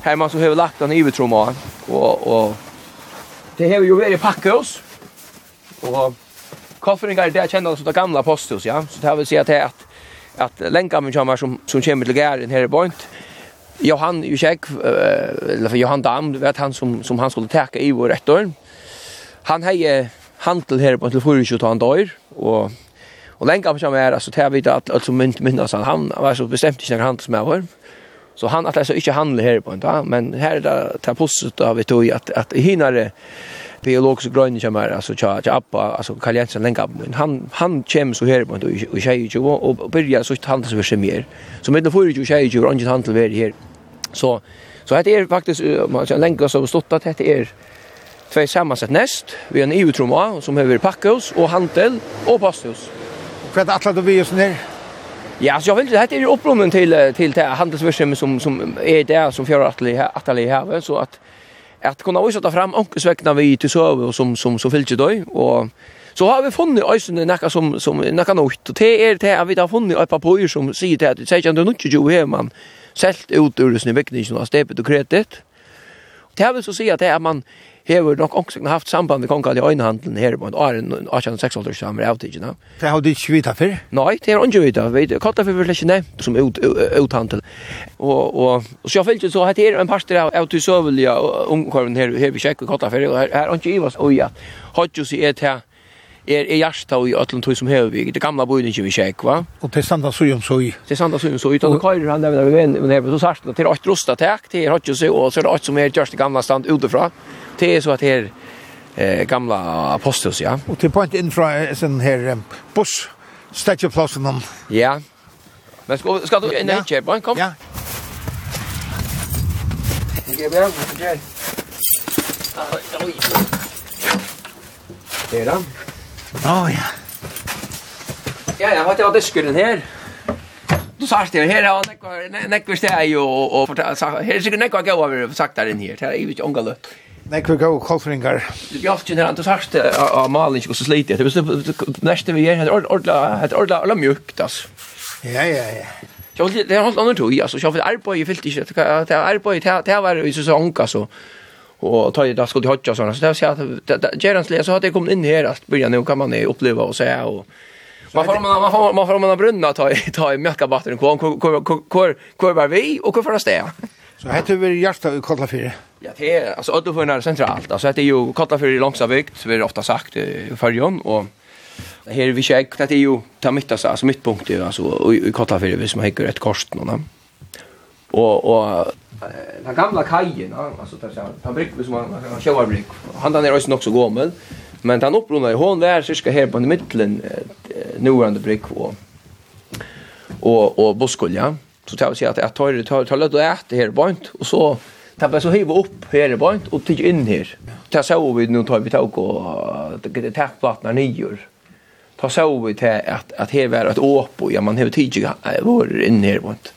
Här man så har lagt den i övertrumma och, och det har jo vært Och og kofferingar det känner oss det gamla posthus, ja, så det vil si at, att at länka min kommer som, som kommer till gæren här i Bøynt, Johan Jusek, eller Johan Dam, vet han som, som han skulle täcka i vår ett. Han hei handel her på til 24 han døyr, og, og lenka han kommer her, altså, til jeg vet at alt som minnes han, han var så bestemt ikke noen handel som jeg var. Så han att alltså inte handla här på inte, men här är det ta positivt av vet du att att hinare biologisk grön som är alltså tja tja appa alltså Karl Jensen länka men han han käm så här på inte och tjej ju och börja så handla så för mer. Så med den får ju tjej ju och inte handla väl här. Så så heter är faktiskt man kan länka så stått att heter är två sammansett näst vi en EU-troma som över packhus och handel och pasthus. Vad attlar du vi oss ner? Ja, så jag vill det är upprunnen till till det handelsverksamhet som som är där som för att attali här så att att kunna visa ta fram onkelsväckna vi till söv och som som så fyllt då och så har vi funnit ösnen näka som som näka något och det är det att vi har funnit ett par pojor som säger det att säger inte något ju här man sålt ut ur sin väckningen och stepet och kretet. Det har vi så säga att det är man hever nok ångsøkene haft samband med kongelig øynehandelen her på en åren 1886 som er avtidgjene. Det har du ikke vita før? Nei, det har ikke vita. Kottafyr var ikke nevnt som uthandel. Og, og, og så jeg følte så at det er en parster av av avtidsøvelige omkvarven her, her vi sjekker Kottafyr, og her er ikke i oss og øya. Hattjus i et her er er jasta og atlan tog som hevi vi. Det gamla bojen vi sjekk, va. Og til standa så jom så i. Det standa så jom så i. Och kör han där vi ven men så sagt att det är ett rosta tack det har ju så og så er det ett som är just det gamla stand utifrån. Det är så att här eh gamla apostels ja. Og til point in från her här buss stadjeplatsen om. Ja. Men skal skal du in här check kom. Ja. Jag ber om det. Ah, oj. Det er det. Å, ja. Ja, ja, jeg har hatt diskuren her. Du sa det her, ja, nekvar steg og, og her er sikkert nekvar gav over sagt der inn her, det er jo ikke unga løtt. Nekvar gav kolfringar. Du hjalp jo her, du sa det av malin og så sliter, det er neste vi gjør, det er ordla, ordla mjukt, altså. Ja, ja, ja. Det er holdt andre tog, altså, jeg har fått arbeid, fyllt ikke, det er arbeid, det var i sesonga, så och ta det skulle jag ha såna så det så att Gerans läs så har det kommit in här att börja nu kan man uppleva och säga och Man får man man får man får man brunna ta ta i mjölkabatten kvar kvar kvar var vi och kvar för att. Så heter vi hjärta i Kollafyr. Ja, det är alltså ödde för när centralt. Alltså det är ju Kollafyr i Långsavikt, vi har ofta sagt i förjon och här vi check det är ju ta mitt alltså mittpunkt ju alltså i Kollafyr vi som har ett kors någon och och den gamla kajen alltså där så han brick som han kan brick han där är också nog så gammal men den upprunna i hon där cirka här på mitten nuvarande brick och och och boskolja så tar vi sig att jag tar tar tar lite det här bant och så tar vi så hiva upp här bant och tycker in här tar så vi nu tar vi tag och det täckplattan nior tar så vi till att att här är ett åp och ja man har tidigt var in här bort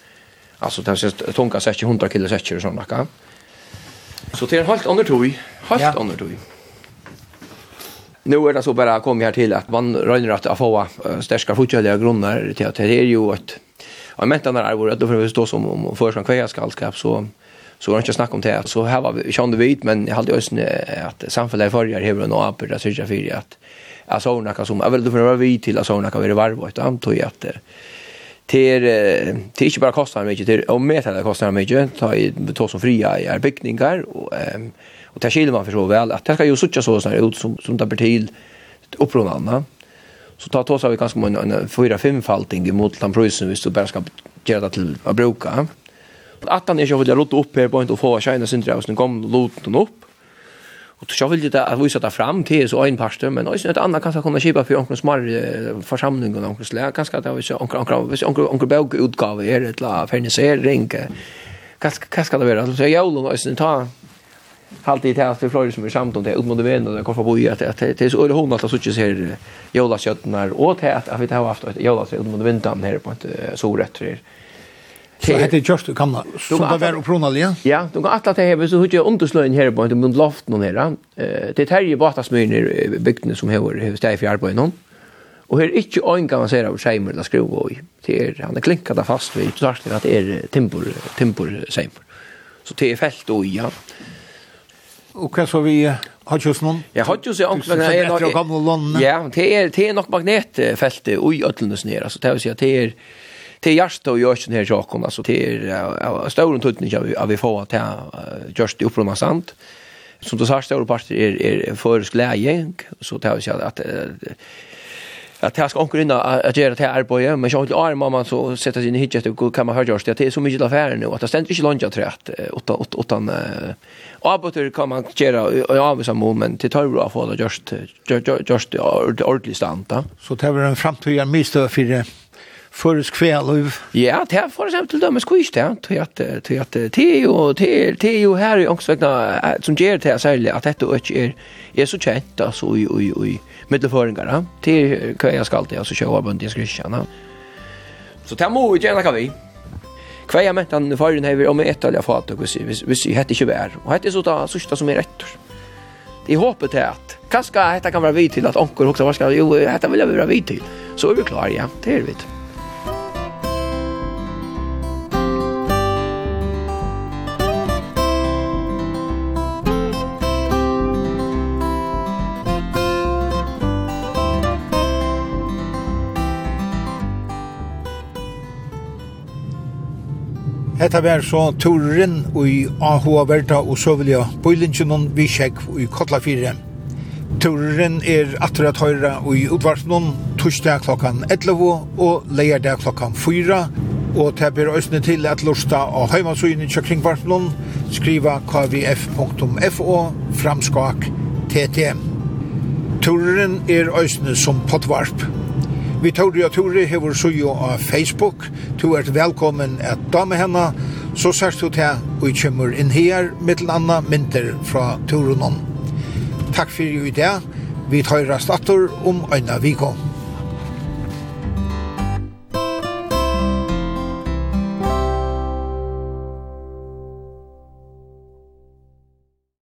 Alltså det är tunga säcker, hundra kilo säcker och såna Kan? Så det är en halvt ånger tog. halt ja. under tog. Nu är det så bara kom jag till att man rönner att få stärska fortgörliga grunnar till att det är ju ett Jag mentar när det var att då får vi stå som om förskan kvägaskallskap så så var det inte snack om det så här var vi kände vi men jag hade ösn att samfället förjar hur och apper där cirka för att alltså några som jag vill då för vi till alltså några vara var vart antog att Det det är inte bara kostar mycket det och mer det kostar mycket ta i ta som fria i byggningar och och ta skiljer man för så väl att det ska ju sucha så så ut som som där till upprunarna så ta tås av vi ganska många en fyra fem falting mot den prisen hvis du bara ska göra det till att bruka att han är ju vill rota upp här på inte få tjäna sin drivs den kom loten upp. Och så vill det att visa det fram till så en pastor men också ett annat kanske kunna skipa för onkel small församling och onkel slä kanske att det vill onkel onkel onkel onkel bog utgåva är det la fernisering kanske kanske det vara. Så jag och sen ta halt i tjänst för Florida som är samt om det utmod det vänner där kvar bo i att det är så hon att så tjus här jola köttnar åt här att vi har haft jola så utmod väntan här på ett så rätt Så hette det just gamla, som det var opprunalige? Ja, du kan att det här så hur jag underslöjen här på, mot loften Eh Det är terje batasmyren i bygdene som hever steg for arbeid arbete någon. Och er inte øyn kan man se av seimer eller skruva i. Det är han är klinkade fast vid så att det är timpur, timpur seimer. Så det är fält och ja. Och vad så vi har kjøs någon. Ja, har ju så Men det er nok, ja, det är det är nog magnetfältet och i öllnes ner alltså det vill säga det är till hjärsta och görs den här saken alltså till uh, stor tutning av, av vi får att just görs det upproma sant som du sa stora parter är är för glädje så tar jag att att jag ska onkel in att göra det här på men jag har mamma så sätta sin hitch att kan man höra just det är så mycket affärer nu att det ständer inte långt jag tror att åtta utan åtta aborter kan man göra i avvisa moment till tar bra för att just just ordentligt stanta så tar vi en framtida misstör för förs kvälliv. Ja, det för exempel dömer skvist där, Till att till att te och te te ju här i också som ger det särskilt att detta och är är så känt alltså oj oj oj mittelföringar. Te kan jag ska alltid alltså köra på den skrischarna. Så det må vi gärna kan vi. Kvar jag den förrän här om ett eller fat och så vi vi hette ju vär. Och hette så där sista som är rätt. Det hoppet är att kaska detta kan vara vi till att onkel också vad ska jo detta vill jag vara vi till. Så är vi klara ja, det är vi. Hetta var så turen i AHA Verta og så vil Søvilja Bøylingen vi sjekk i Kotla 4. Turen er atter at høyre i utvartnån torsdag klokkan 11 og leierdag klokkan 4. Og det blir øsne til at lusta av heimasøyene til kringvartnån skriva kvf.fo framskak tt. Turen er øsne som potvarp Vi Tori og Tore hever sujo av Facebook. Du er velkommen at dame henne. Så sørst du til og vi kommer inn her med til andre mynter fra Torunon. Takk for i dag. Vi tar rast atter om øyne vikon.